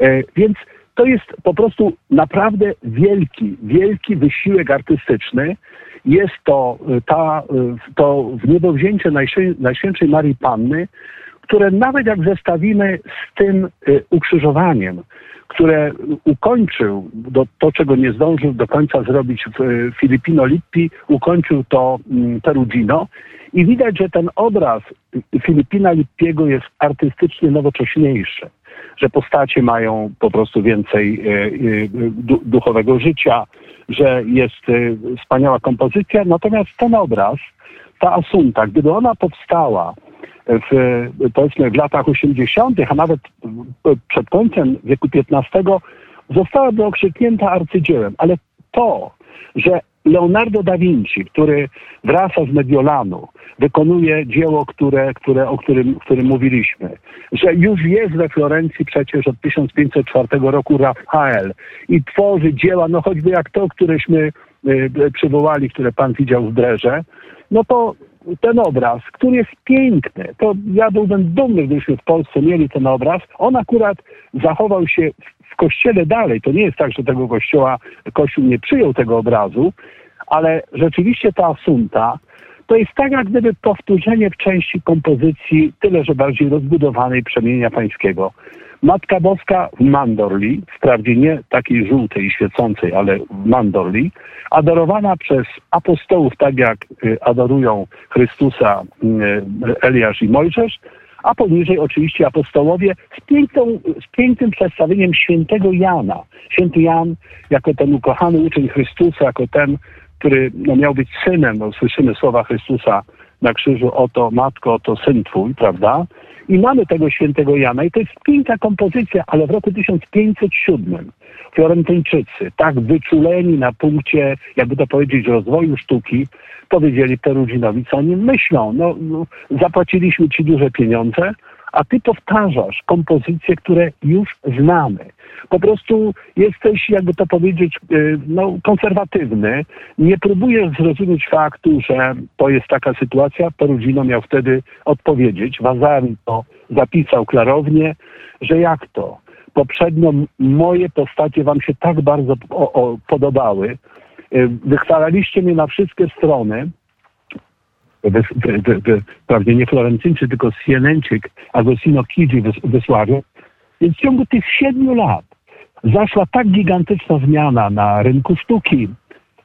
E, więc to jest po prostu naprawdę wielki, wielki wysiłek artystyczny. Jest to, e, ta, e, to w niebowzięcie Najświętszej Marii Panny, które nawet jak zestawimy z tym ukrzyżowaniem, które ukończył do, to, czego nie zdążył do końca zrobić w Filipino Lippi, ukończył to mm, Perugino. I widać, że ten obraz Filipina Lippiego jest artystycznie nowocześniejszy, że postacie mają po prostu więcej e, e, duchowego życia, że jest e, wspaniała kompozycja. Natomiast ten obraz, ta asunta, gdyby ona powstała w, powiedzmy w latach 80., a nawet przed końcem wieku XV, zostałaby okrzyknięta arcydziełem. Ale to, że Leonardo da Vinci, który wraca z Mediolanu, wykonuje dzieło, które, które, o którym, którym mówiliśmy, że już jest we Florencji przecież od 1504 roku Rafael i tworzy dzieła, no choćby jak to, któreśmy y, przywołali, które pan widział w Drerze, no to ten obraz, który jest piękny, to ja byłbym dumny, gdybyśmy w Polsce mieli ten obraz. On akurat zachował się w kościele dalej. To nie jest tak, że tego kościoła, kościół nie przyjął tego obrazu, ale rzeczywiście ta asunta to jest tak, jak gdyby powtórzenie w części kompozycji, tyle że bardziej rozbudowanej przemienia pańskiego. Matka Boska w mandorli, wprawdzie nie takiej żółtej świecącej, ale w mandorli, adorowana przez apostołów, tak jak y, adorują Chrystusa y, Eliasz i Mojżesz, a poniżej oczywiście apostołowie z, piękną, z pięknym przedstawieniem świętego Jana. Święty Jan jako ten ukochany uczeń Chrystusa, jako ten, który no, miał być synem, bo słyszymy słowa Chrystusa na krzyżu, oto matko, oto syn twój, prawda? I mamy tego świętego Jana i to jest piękna kompozycja, ale w roku 1507 Florentyńczycy, tak wyczuleni na punkcie, jakby to powiedzieć, rozwoju sztuki, powiedzieli Peruginowi, co o nim myślą. No, no, zapłaciliśmy ci duże pieniądze, a ty powtarzasz kompozycje, które już znamy. Po prostu jesteś, jakby to powiedzieć, y, no, konserwatywny. Nie próbujesz zrozumieć faktu, że to jest taka sytuacja. Perugino miał wtedy odpowiedzieć. Wazari to zapisał klarownie, że jak to? Poprzednio moje postacie wam się tak bardzo o, o, podobały. Y, wychwalaliście mnie na wszystkie strony, wprawdzie nie Florencyńczyk, tylko Sieneńczyk, Agostino Chigi wysławił. Więc w ciągu tych siedmiu lat zaszła tak gigantyczna zmiana na rynku sztuki,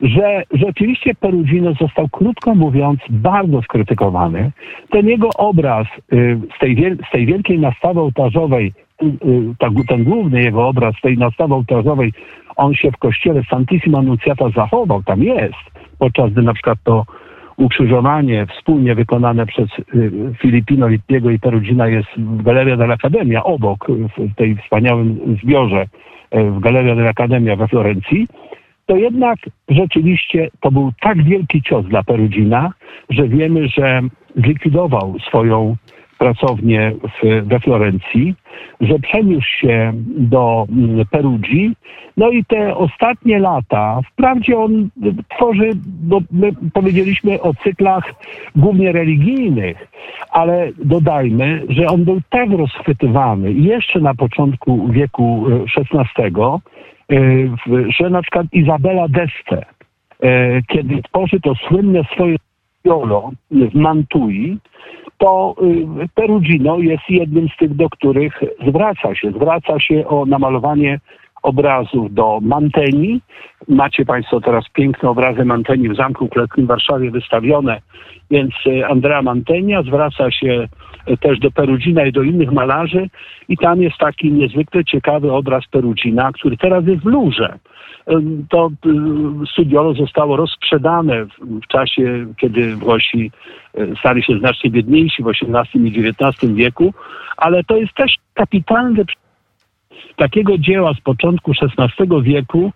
że rzeczywiście Perugino został, krótko mówiąc, bardzo skrytykowany. Ten jego obraz y, z tej, z tej wielkiej nastawy ołtarzowej, y, ten główny jego obraz z tej nastawy ołtarzowej, on się w kościele Santissima Annunciata zachował, tam jest, podczas gdy na przykład to ukrzyżowanie wspólnie wykonane przez y, Filipino Lippiego i Perugina jest w Galeria dell'Accademia, obok, w tej wspaniałym zbiorze y, w Galeria dell'Accademia we Florencji, to jednak rzeczywiście to był tak wielki cios dla Perugina, że wiemy, że zlikwidował swoją pracownię w, we Florencji, że przeniósł się do mm, Perugii. No i te ostatnie lata, wprawdzie on tworzy, my powiedzieliśmy o cyklach głównie religijnych, ale dodajmy, że on był tak rozchwytywany jeszcze na początku wieku XVI, że na przykład Izabela d'Este, e, kiedy tworzy to słynne swoje w Mantui, to y, Perugino jest jednym z tych, do których zwraca się. Zwraca się o namalowanie obrazów do Manteni. Macie Państwo teraz piękne obrazy Manteni w Zamku Królewskim w Warszawie wystawione, więc y, Andrea Mantenia zwraca się y, też do Perugina i do innych malarzy i tam jest taki niezwykle ciekawy obraz Perugina, który teraz jest w Luże to studiolo zostało rozprzedane w czasie, kiedy Włosi e, stali się znacznie biedniejsi w XVIII i XIX wieku, ale to jest też kapitalne takiego dzieła z początku XVI wieku,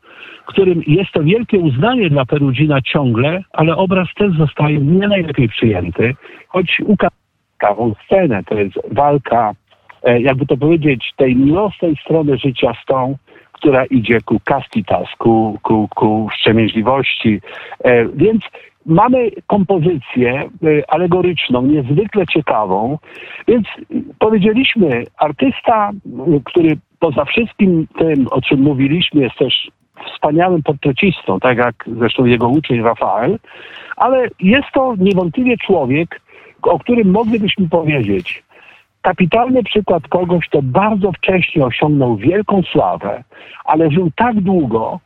którym jest to wielkie uznanie dla Perugina ciągle, ale obraz też zostaje nie najlepiej przyjęty, choć ukazał scenę, to jest walka, e, jakby to powiedzieć, tej miłosnej strony życia z tą, która idzie ku castitas, ku, ku, ku wstrzemięźliwości. E, więc mamy kompozycję e, alegoryczną, niezwykle ciekawą, więc powiedzieliśmy, artysta, który poza wszystkim tym, o czym mówiliśmy, jest też wspaniałym portrecistą, tak jak zresztą jego uczeń Rafael, ale jest to niewątpliwie człowiek, o którym moglibyśmy powiedzieć, kapitalny przykład kogoś, kto bardzo wcześnie osiągnął wielką sławę, ale żył tak długo,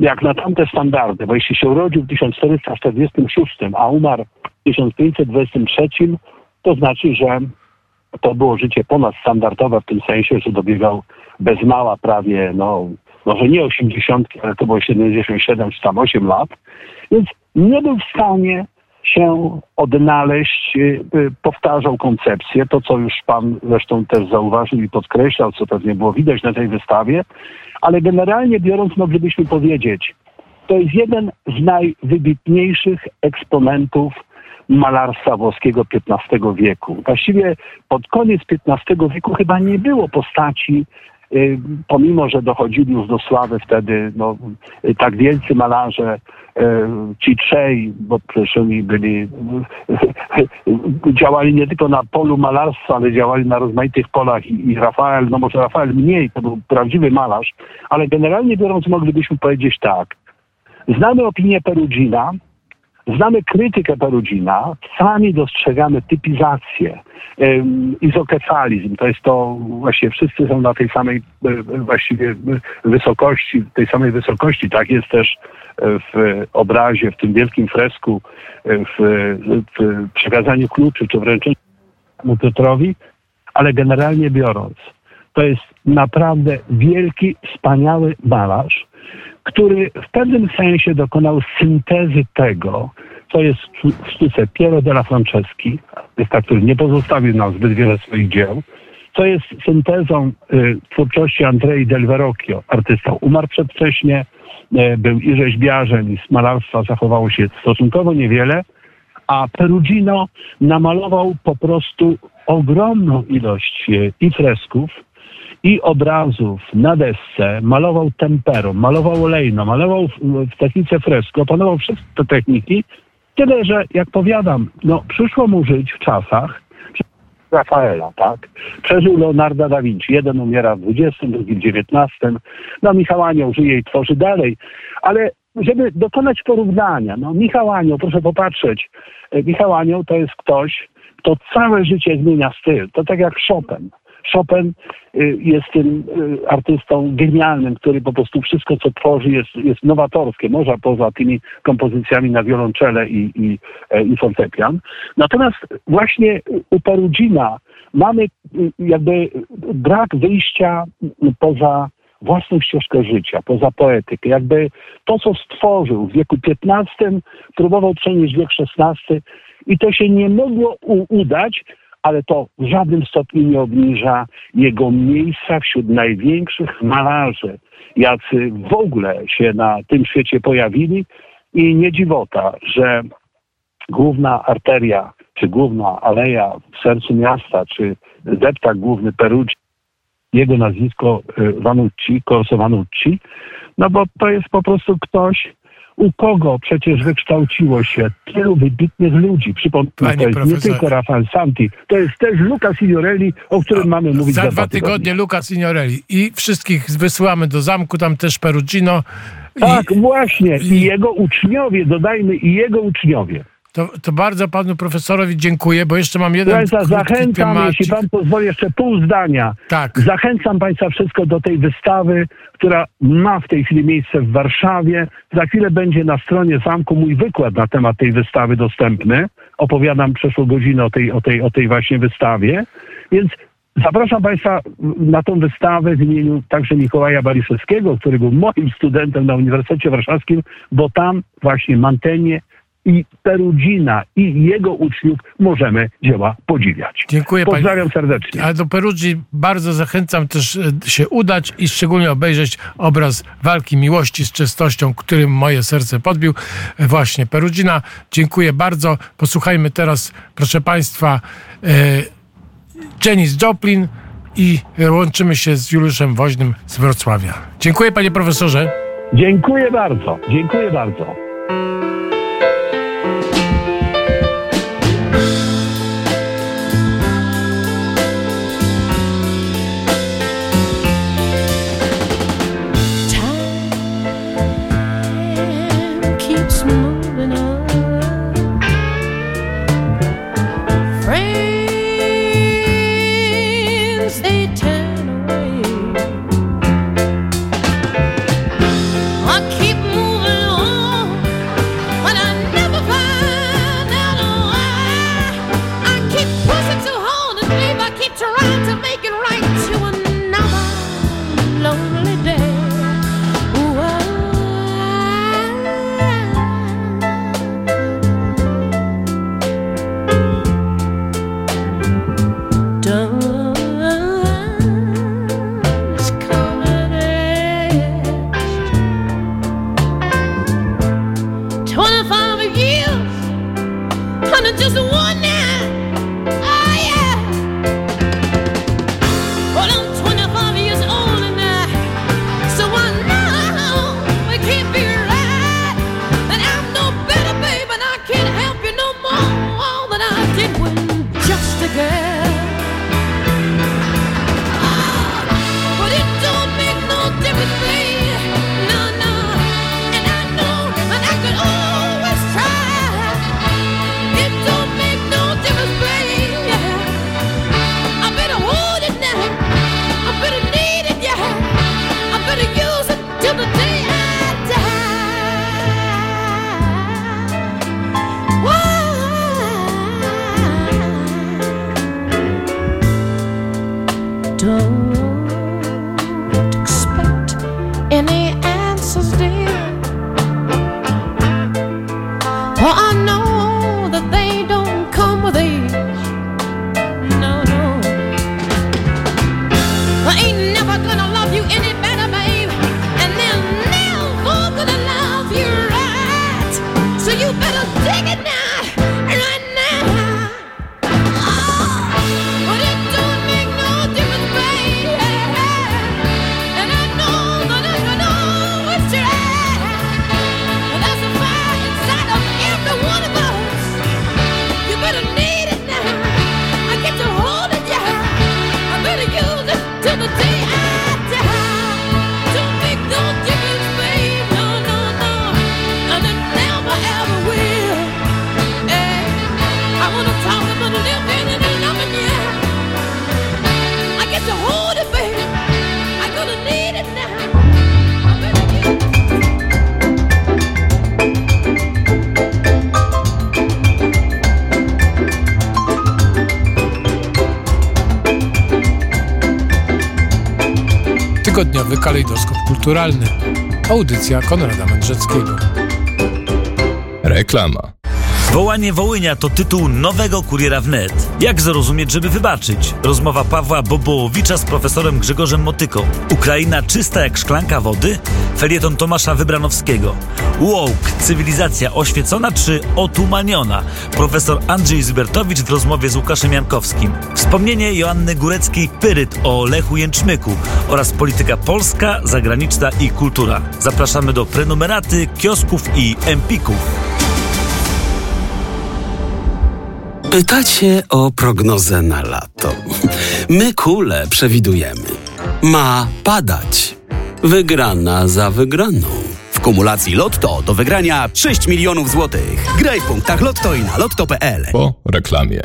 jak na tamte standardy, bo jeśli się urodził w 1446, a umarł w 1523, to znaczy, że to było życie ponadstandardowe w tym sensie, że dobiegał bez mała prawie, no może nie 80, ale to było 77 czy tam 8 lat, więc nie był w stanie się odnaleźć, y, y, powtarzał koncepcję, to co już pan zresztą też zauważył i podkreślał, co pewnie było widać na tej wystawie, ale generalnie biorąc moglibyśmy powiedzieć, to jest jeden z najwybitniejszych eksponentów malarstwa włoskiego XV wieku. Właściwie pod koniec XV wieku chyba nie było postaci, pomimo że dochodzili już do sławy wtedy no, tak wielcy malarze, E, ci trzej, bo przecież oni byli, działali nie tylko na polu malarstwa, ale działali na rozmaitych polach i, i Rafael, no może Rafael mniej, to był prawdziwy malarz, ale generalnie biorąc moglibyśmy powiedzieć tak. Znamy opinię Perugina, Znamy krytykę Perugina, sami dostrzegamy typizację, izokefalizm, to jest to, właściwie wszyscy są na tej samej właściwie wysokości, tej samej wysokości, tak jest też w obrazie, w tym wielkim fresku, w, w przekazaniu kluczy, czy wręczeniu Piotrowi, ale generalnie biorąc, to jest naprawdę wielki, wspaniały malarz, który w pewnym sensie dokonał syntezy tego, co jest w sztuce Piero della Franceschi, artysta, który nie pozostawił nam zbyt wiele swoich dzieł, co jest syntezą y, twórczości Andrei del Verrocchio. Artysta umarł przedwcześnie, y, był i rzeźbiarzem, i z malarstwa zachowało się stosunkowo niewiele, a Perugino namalował po prostu ogromną ilość y, i fresków, i obrazów na desce, malował temperą, malował olejno, malował w, technice fresko, opanował wszystkie te techniki, tyle, że jak powiadam, no przyszło mu żyć w czasach Rafaela, tak? Przeżył Leonarda da Vinci. Jeden umiera w XX, drugi w XIX. No Michał Anioł żyje i tworzy dalej. Ale żeby dokonać porównania, no Michał Anioł, proszę popatrzeć, Michał Anioł to jest ktoś, kto całe życie zmienia styl. To tak jak Chopin. Chopin y, jest tym y, artystą genialnym, który po prostu wszystko, co tworzy, jest, jest nowatorskie, może poza tymi kompozycjami na wiolonczele i, i, e, i fortepian. Natomiast właśnie u Perudzina mamy y, jakby brak wyjścia poza własną ścieżkę życia, poza poetykę. Jakby to, co stworzył w wieku XV, próbował przenieść wiek XVI i to się nie mogło udać, ale to w żadnym stopniu nie obniża jego miejsca wśród największych malarzy, jacy w ogóle się na tym świecie pojawili. I nie dziwota, że główna arteria, czy główna aleja w sercu miasta, czy deptak główny Perugii, jego nazwisko Vanucci, Corso Vanucci, no bo to jest po prostu ktoś, u kogo przecież wykształciło się tylu wybitnych ludzi. Przypomnę, to jest profesor... nie tylko Rafael Santi, to jest też Luca Signorelli, o którym no, mamy mówić za, za dwa tygodnie. tygodnie Luca Signorelli. I wszystkich wysyłamy do zamku, tam też Perugino. Tak, i, właśnie. I, I jego uczniowie, dodajmy, i jego uczniowie. To, to, bardzo panu profesorowi dziękuję, bo jeszcze mam jeden Państwa, zachęcam, temacik. jeśli pan pozwoli, jeszcze pół zdania. Tak. Zachęcam państwa wszystko do tej wystawy, która ma w tej chwili miejsce w Warszawie. Za chwilę będzie na stronie zamku mój wykład na temat tej wystawy dostępny. Opowiadam przeszło godzinę o tej, o tej, o tej właśnie wystawie. Więc Zapraszam Państwa na tą wystawę w imieniu także Mikołaja Bariszewskiego, który był moim studentem na Uniwersytecie Warszawskim, bo tam właśnie Mantenie i Perudzina i jego uczniów możemy dzieła podziwiać. Dziękuję Pozdrawiam pani. serdecznie. A do Perudzi bardzo zachęcam też e, się udać i szczególnie obejrzeć obraz walki miłości z czystością, którym moje serce podbił. E, właśnie Perudzina, dziękuję bardzo. Posłuchajmy teraz, proszę Państwa, e, Janis Joplin i łączymy się z Juliuszem Woźnym z Wrocławia. Dziękuję panie profesorze. Dziękuję bardzo. Dziękuję bardzo. Kalejdoskop kulturalny. Audycja Konrada Mędrzeckiego. Reklama. Wołanie Wołynia to tytuł nowego kuriera wnet. Jak zrozumieć, żeby wybaczyć? Rozmowa Pawła Bobołowicza z profesorem Grzegorzem Motyką. Ukraina czysta jak szklanka wody? Felieton Tomasza Wybranowskiego. Woke, cywilizacja oświecona czy otumaniona? Profesor Andrzej Zybertowicz w rozmowie z Łukaszem Jankowskim. Wspomnienie Joanny Góreckiej-Pyryt o Lechu Jęczmyku oraz polityka polska, zagraniczna i kultura. Zapraszamy do prenumeraty, kiosków i empików. Pytacie o prognozę na lato. My kule przewidujemy. Ma padać. Wygrana za wygraną. W kumulacji Lotto do wygrania 6 milionów złotych. Graj w punktach Lotto i na lotto.pl. Po reklamie.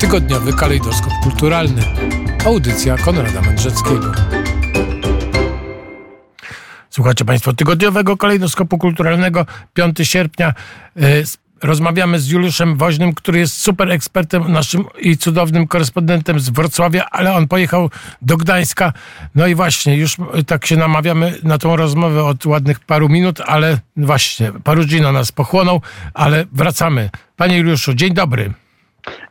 Tygodniowy kalejdoskop kulturalny. Audycja Konrada Mędrzeckiego. Słuchacie Państwo tygodniowego kalejdoskopu kulturalnego 5 sierpnia. Y, Rozmawiamy z Juliuszem Woźnym, który jest super ekspertem naszym i cudownym korespondentem z Wrocławia, ale on pojechał do Gdańska. No i właśnie, już tak się namawiamy na tą rozmowę od ładnych paru minut, ale właśnie, Parugino nas pochłonął, ale wracamy. Panie Juliuszu, dzień dobry.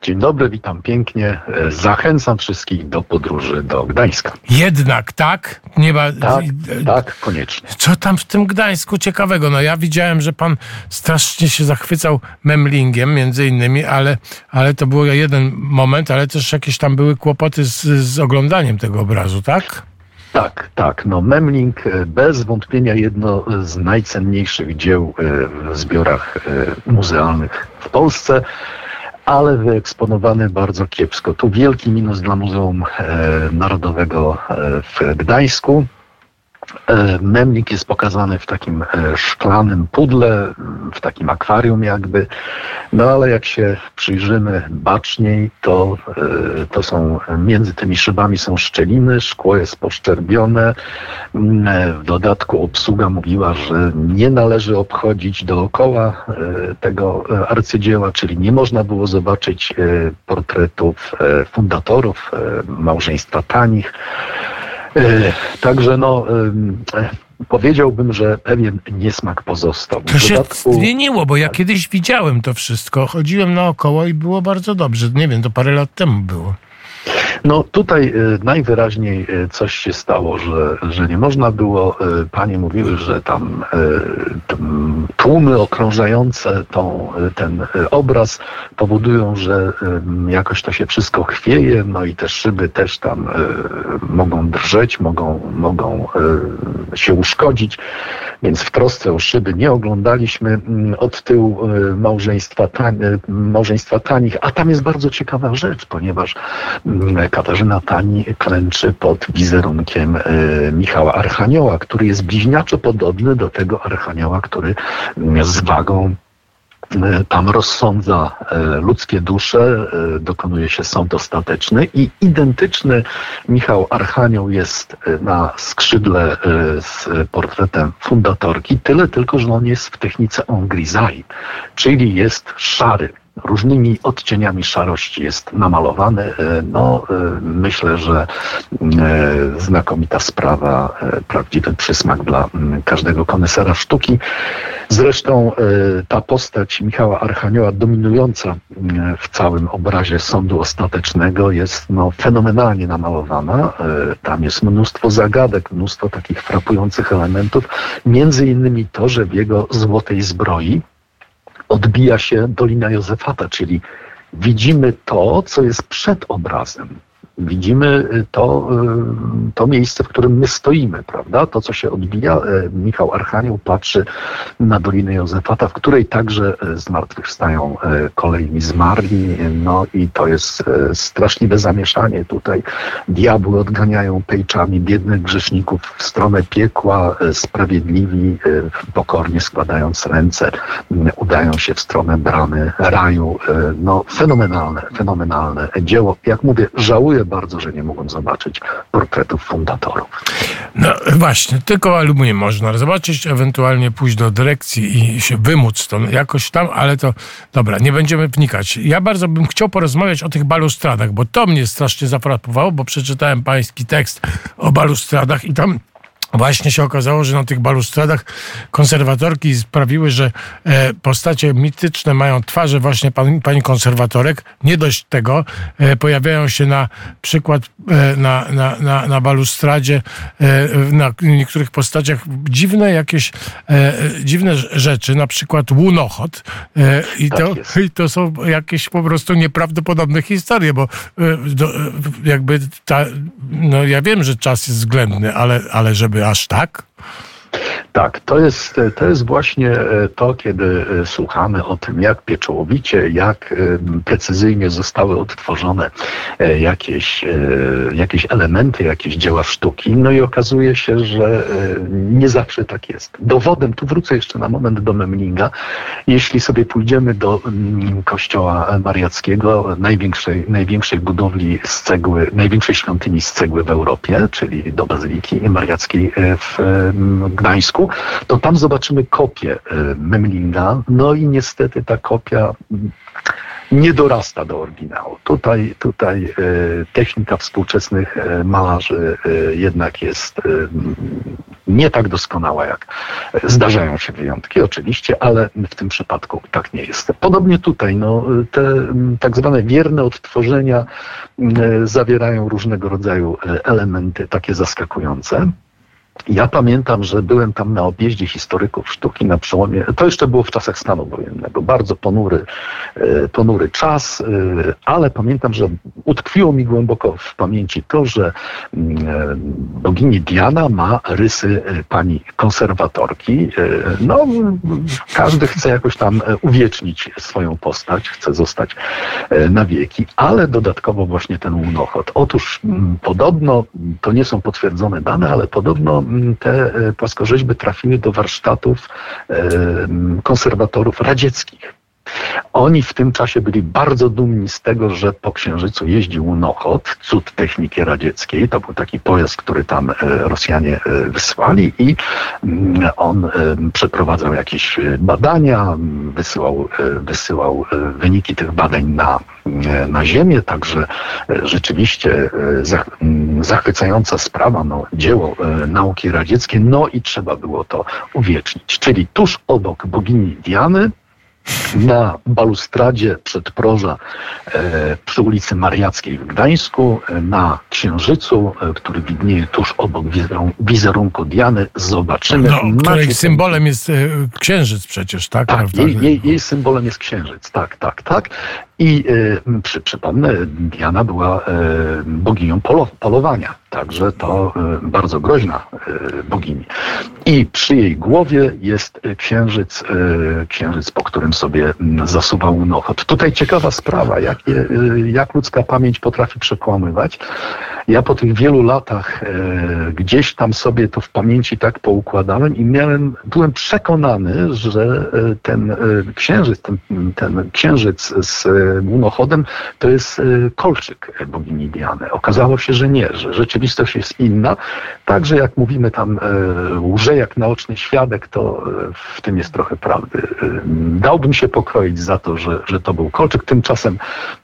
Dzień dobry, witam pięknie. Zachęcam wszystkich do podróży do Gdańska. Jednak, tak? Nie ma... Tak, tak, koniecznie. Co tam w tym Gdańsku ciekawego? No ja widziałem, że pan strasznie się zachwycał memlingiem między innymi, ale, ale to był jeden moment, ale też jakieś tam były kłopoty z, z oglądaniem tego obrazu, tak? Tak, tak. No, Memling e, bez wątpienia jedno z najcenniejszych dzieł e, w zbiorach e, muzealnych w Polsce ale wyeksponowany bardzo kiepsko. Tu wielki minus dla Muzeum Narodowego w Gdańsku. E, memnik jest pokazany w takim e, szklanym pudle, w takim akwarium jakby, no ale jak się przyjrzymy baczniej, to, e, to są między tymi szybami są szczeliny, szkło jest poszczerbione. Mm, w dodatku obsługa mówiła, że nie należy obchodzić dookoła tego arcydzieła, czyli nie można było zobaczyć portretów fundatorów małżeństwa tanich. E, także no, powiedziałbym, że pewien niesmak pozostał. To się dodatku... zmieniło, bo ja kiedyś widziałem to wszystko. Chodziłem naokoło i było bardzo dobrze. Nie wiem, to parę lat temu było. No tutaj y, najwyraźniej y, coś się stało, że, że nie można było, y, panie mówiły, że tam tłumy okrążające tą, ten obraz powodują, że jakoś to się wszystko chwieje, no i te szyby też tam mogą drżeć, mogą, mogą się uszkodzić, więc w trosce o szyby nie oglądaliśmy mm, od tyłu małżeństwa, tań, małżeństwa tanich, a tam jest bardzo ciekawa rzecz, ponieważ mm, Katarzyna Tani klęczy pod wizerunkiem e, Michała Archanioła, który jest bliźniaczo podobny do tego Archanioła, który z wagą e, tam rozsądza e, ludzkie dusze, dokonuje się sąd ostateczny i identyczny Michał Archanioł jest na skrzydle z portretem fundatorki, tyle tylko, że on jest w technice Ongrizai, czyli jest szary różnymi odcieniami szarości jest namalowany. E, no, e, myślę, że e, znakomita sprawa, prawdziwy przysmak dla każdego konesera sztuki. Zresztą ta postać Michała Archanioła dominująca w całym obrazie sądu ostatecznego jest no, fenomenalnie namalowana. Tam jest mnóstwo zagadek, mnóstwo takich frapujących elementów. Między innymi to, że w jego złotej zbroi odbija się Dolina Józefata, czyli widzimy to, co jest przed obrazem widzimy to, y, to miejsce, w którym my stoimy, prawda? To, co się odbija. Y, Michał Archanioł patrzy na Dolinę Józefata, w której także zmartwychwstają kolejni zmarli. No i to jest straszliwe zamieszanie tutaj. Diabły odganiają pejczami biednych grzeszników w stronę piekła. Sprawiedliwi, pokornie składając ręce, udają się w stronę bramy raju. No fenomenalne, fenomenalne dzieło. Jak mówię, żałuję bardzo, że nie mogłem zobaczyć portretów fundatorów. No właśnie, tylko aluminium można zobaczyć, ewentualnie pójść do dyrekcji i się wymóc to jakoś tam, ale to dobra, nie będziemy wnikać. Ja bardzo bym chciał porozmawiać o tych balustradach, bo to mnie strasznie zafrapowało, bo przeczytałem pański tekst o balustradach i tam Właśnie się okazało, że na tych balustradach konserwatorki sprawiły, że e, postacie mityczne mają twarze właśnie pani, pani konserwatorek. Nie dość tego, e, pojawiają się na przykład e, na, na, na, na balustradzie, e, na niektórych postaciach dziwne jakieś e, dziwne rzeczy, na przykład łunochod. E, i, Tak to, jest. I to są jakieś po prostu nieprawdopodobne historie, bo do, jakby ta, no ja wiem, że czas jest względny, ale, ale żeby aż tak? Tak, to jest, to jest właśnie e, to, kiedy e, słuchamy o tym, jak pieczołowicie, jak e, precyzyjnie zostały odtworzone jakieś, jakieś elementy, jakieś dzieła sztuki. No i okazuje się, że nie zawsze tak jest. Dowodem, tu wrócę jeszcze na moment do Memlinga. Jeśli sobie pójdziemy do mm, kościoła mariackiego, największej, największej budowli z cegły, największej świątyni z cegły w Europie, czyli do Bazyliki Mariackiej w em, To tam zobaczymy kopię e, Memlinga. No i niestety ta kopia mm, nie dorasta do oryginału. Tutaj, tutaj e, technika współczesnych e, malarzy jednak jest e, m, nie tak doskonała, jak zdarzają się wyjątki oczywiście, ale w tym przypadku tak nie jest. Podobnie tutaj, no, te m, tak zwane wierne odtworzenia zawierają różnego rodzaju elementy takie zaskakujące. Ja pamiętam, że byłem tam na objeździe historyków sztuki na przełomie, to jeszcze było w czasach stanu wojennego, bardzo ponury, e, ponury czas, e, ale pamiętam, że utkwiło mi głęboko w pamięci to, że mm, e, bogini Diana ma rysy pani konserwatorki. No, każdy chce jakoś tam uwiecznić swoją postać, chce zostać na wieki, ale dodatkowo właśnie ten łunochod. Otóż m, podobno, to nie są potwierdzone dane, ale podobno m, te e, płaskorzeźby trafiły do warsztatów e, konserwatorów radzieckich. Oni w tym czasie byli bardzo dumni z tego, że po Księżycu jeździł Łunochod, cud techniki radzieckiej. To był taki pojazd, który tam e, Rosjanie e, wysłali i mm, on e, przeprowadzał jakieś badania, wysyłał, wysyłał wyniki tych badań na, na Ziemię, także rzeczywiście e, zach- m, zachwycająca sprawa, no, dzieło nauki radzieckiej, no i trzeba było to uwiecznić. Czyli tuż obok bogini Diany, na balustradzie przedproża e, przy ulicy Mariackiej w Gdańsku, e, na Księżycu, e, który widnieje tuż obok wizerun- wizerunku Diany, zobaczymy. No, której symbolem jest księżyc przecież, tak? tak, jej, jej, jej symbolem jest księżyc, tak, tak, tak. I e, przy, przypomnę, Diana była e, boginią polo, polowania, także to e, bardzo groźna bogini. I przy jej głowie jest księżyc, księżyc, po którym sobie m, zasuwał Łunochod. Tutaj ciekawa sprawa, jak, e, jak ludzka pamięć potrafi przekłamywać. Ja po tych wielu latach e, gdzieś tam sobie to w pamięci tak poukładałem i miałem, byłem przekonany, że e, ten e, księżyc, ten, ten księżyc z łunochodem to jest kolczyk bogini Diany. Okazało się, że nie, że rzeczywistość jest inna. Także jak mówimy tam e, łże jak naoczny świadek, to w tym jest trochę prawdy. E, Dałbym się pokroić za to, że, że to był kolczyk. Tymczasem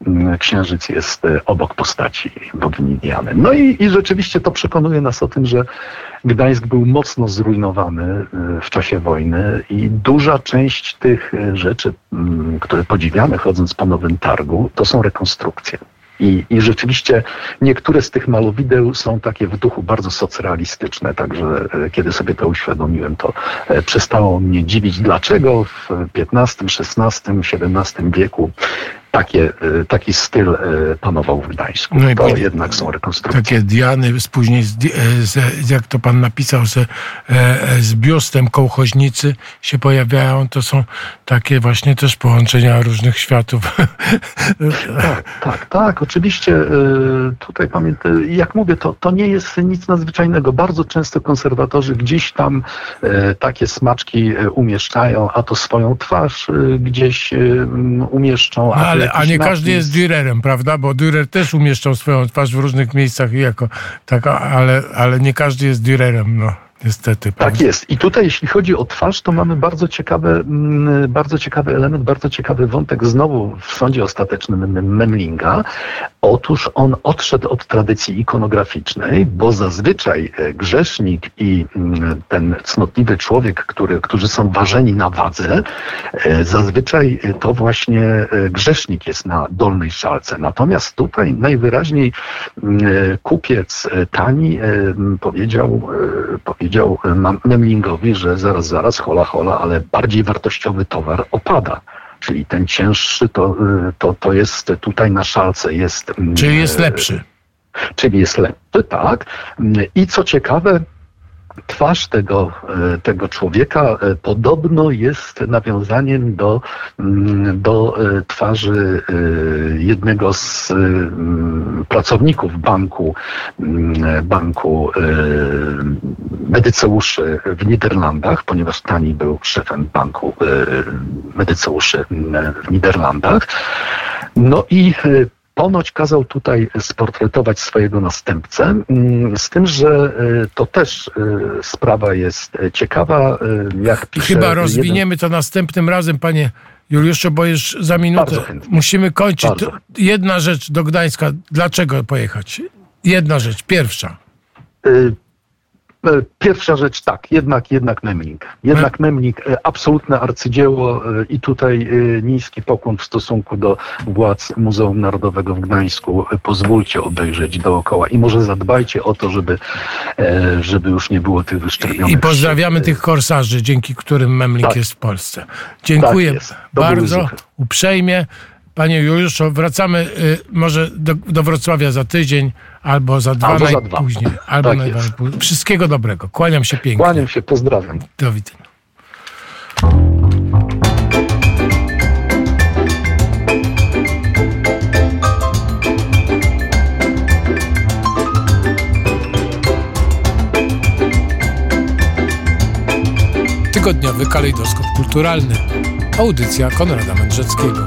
mm, księżyc jest e, obok postaci bogini Diany. No i, i rzeczywiście to przekonuje nas o tym, że Gdańsk był mocno zrujnowany e, w czasie wojny i duża część tych e, rzeczy, mm, które podziwiamy chodząc po Nowym Targu, to są rekonstrukcje. I, I rzeczywiście niektóre z tych malowideł są takie w duchu bardzo socrealistyczne, także e, kiedy sobie to uświadomiłem, to e, przestało mnie dziwić, dlaczego w XV, XVI, XVII wieku takie, e, taki styl e, panował w Gdańsku. No i to jednak są rekonstrukcje. Takie Diany, później, z, e, z, jak to pan napisał, z, z biustem kołchoźnicy się pojawiają. To są takie właśnie też połączenia różnych światów. Tak, tak, tak, oczywiście tutaj pamiętam, jak mówię, to, to nie jest nic nadzwyczajnego. Bardzo często konserwatorzy gdzieś tam takie smaczki umieszczają, a to swoją twarz gdzieś umieszczą, No, ale Ale, a nie każdy napis. jest Dürerem, prawda? Bo Dürer też umieszczał swoją twarz w różnych miejscach i jako taka, ale, ale nie każdy jest Dürerem, no. Niestety, prawda? Tak jest. I tutaj, jeśli chodzi o twarz, to mamy bardzo ciekawy, mm, bardzo ciekawy element, bardzo ciekawy wątek znowu w sądzie ostatecznym Mem- Memlinga. Otóż on odszedł od tradycji ikonograficznej, bo zazwyczaj e, grzesznik i mm, ten cnotliwy człowiek, który, którzy są ważeni na wadze, e, zazwyczaj e, to właśnie grzesznik jest na dolnej szalce. Natomiast tutaj najwyraźniej mm, kupiec tani powiedział, e, powiedział e, Memlingowi, że zaraz, zaraz, hola, hola, ale bardziej wartościowy towar opada. Czyli ten cięższy to, e, to, to jest tutaj na szalce jest. mm, Czyli jest e, lepszy. czyli jest lepszy, tak. I co ciekawe, twarz tego, e, tego człowieka e, podobno jest nawiązaniem do, mm, do e, twarzy jednego z mm, pracowników banku, mm, banku Medyceuszy w Niderlandach, ponieważ Tani był szefem banku Medyceuszy w Niderlandach. No i Ponoć kazał tutaj sportretować swojego następcę, mm, z tym, że e, to też e, sprawa jest e, ciekawa. Jak pisze Chyba jeden- rozwiniemy to następnym razem, panie Juliuszu, bo już za minutę musimy kończyć. Bardzo. Jedna rzecz do Gdańska. Dlaczego pojechać? Jedna rzecz, pierwsza. Y, Pierwsza rzecz tak, jednak, jednak Memling. Jednak Memling, e, absolutne arcydzieło e, i tutaj e, niski pokłon w stosunku do władz Muzeum Narodowego w Gdańsku. E, Pozwólcie obejrzeć dookoła i może zadbajcie o to, żeby, e, żeby już nie było tych wyszczerbionych I pozdrawiamy tych korsarzy, dzięki którym Memling Tak. jest w Polsce. Dziękuję Tak bardzo uprzejmie. Panie Juliuszu, wracamy y, może do, do Wrocławia za tydzień, albo za dwa Albo za dwa. najpóźniej. Albo Tak najpóźniej. Wszystkiego dobrego. Kłaniam się pięknie. Kłaniam się, pozdrawiam. Do widzenia. Tygodniowy kalejdoskop kulturalny. Audycja Konrada Mędrzeckiego.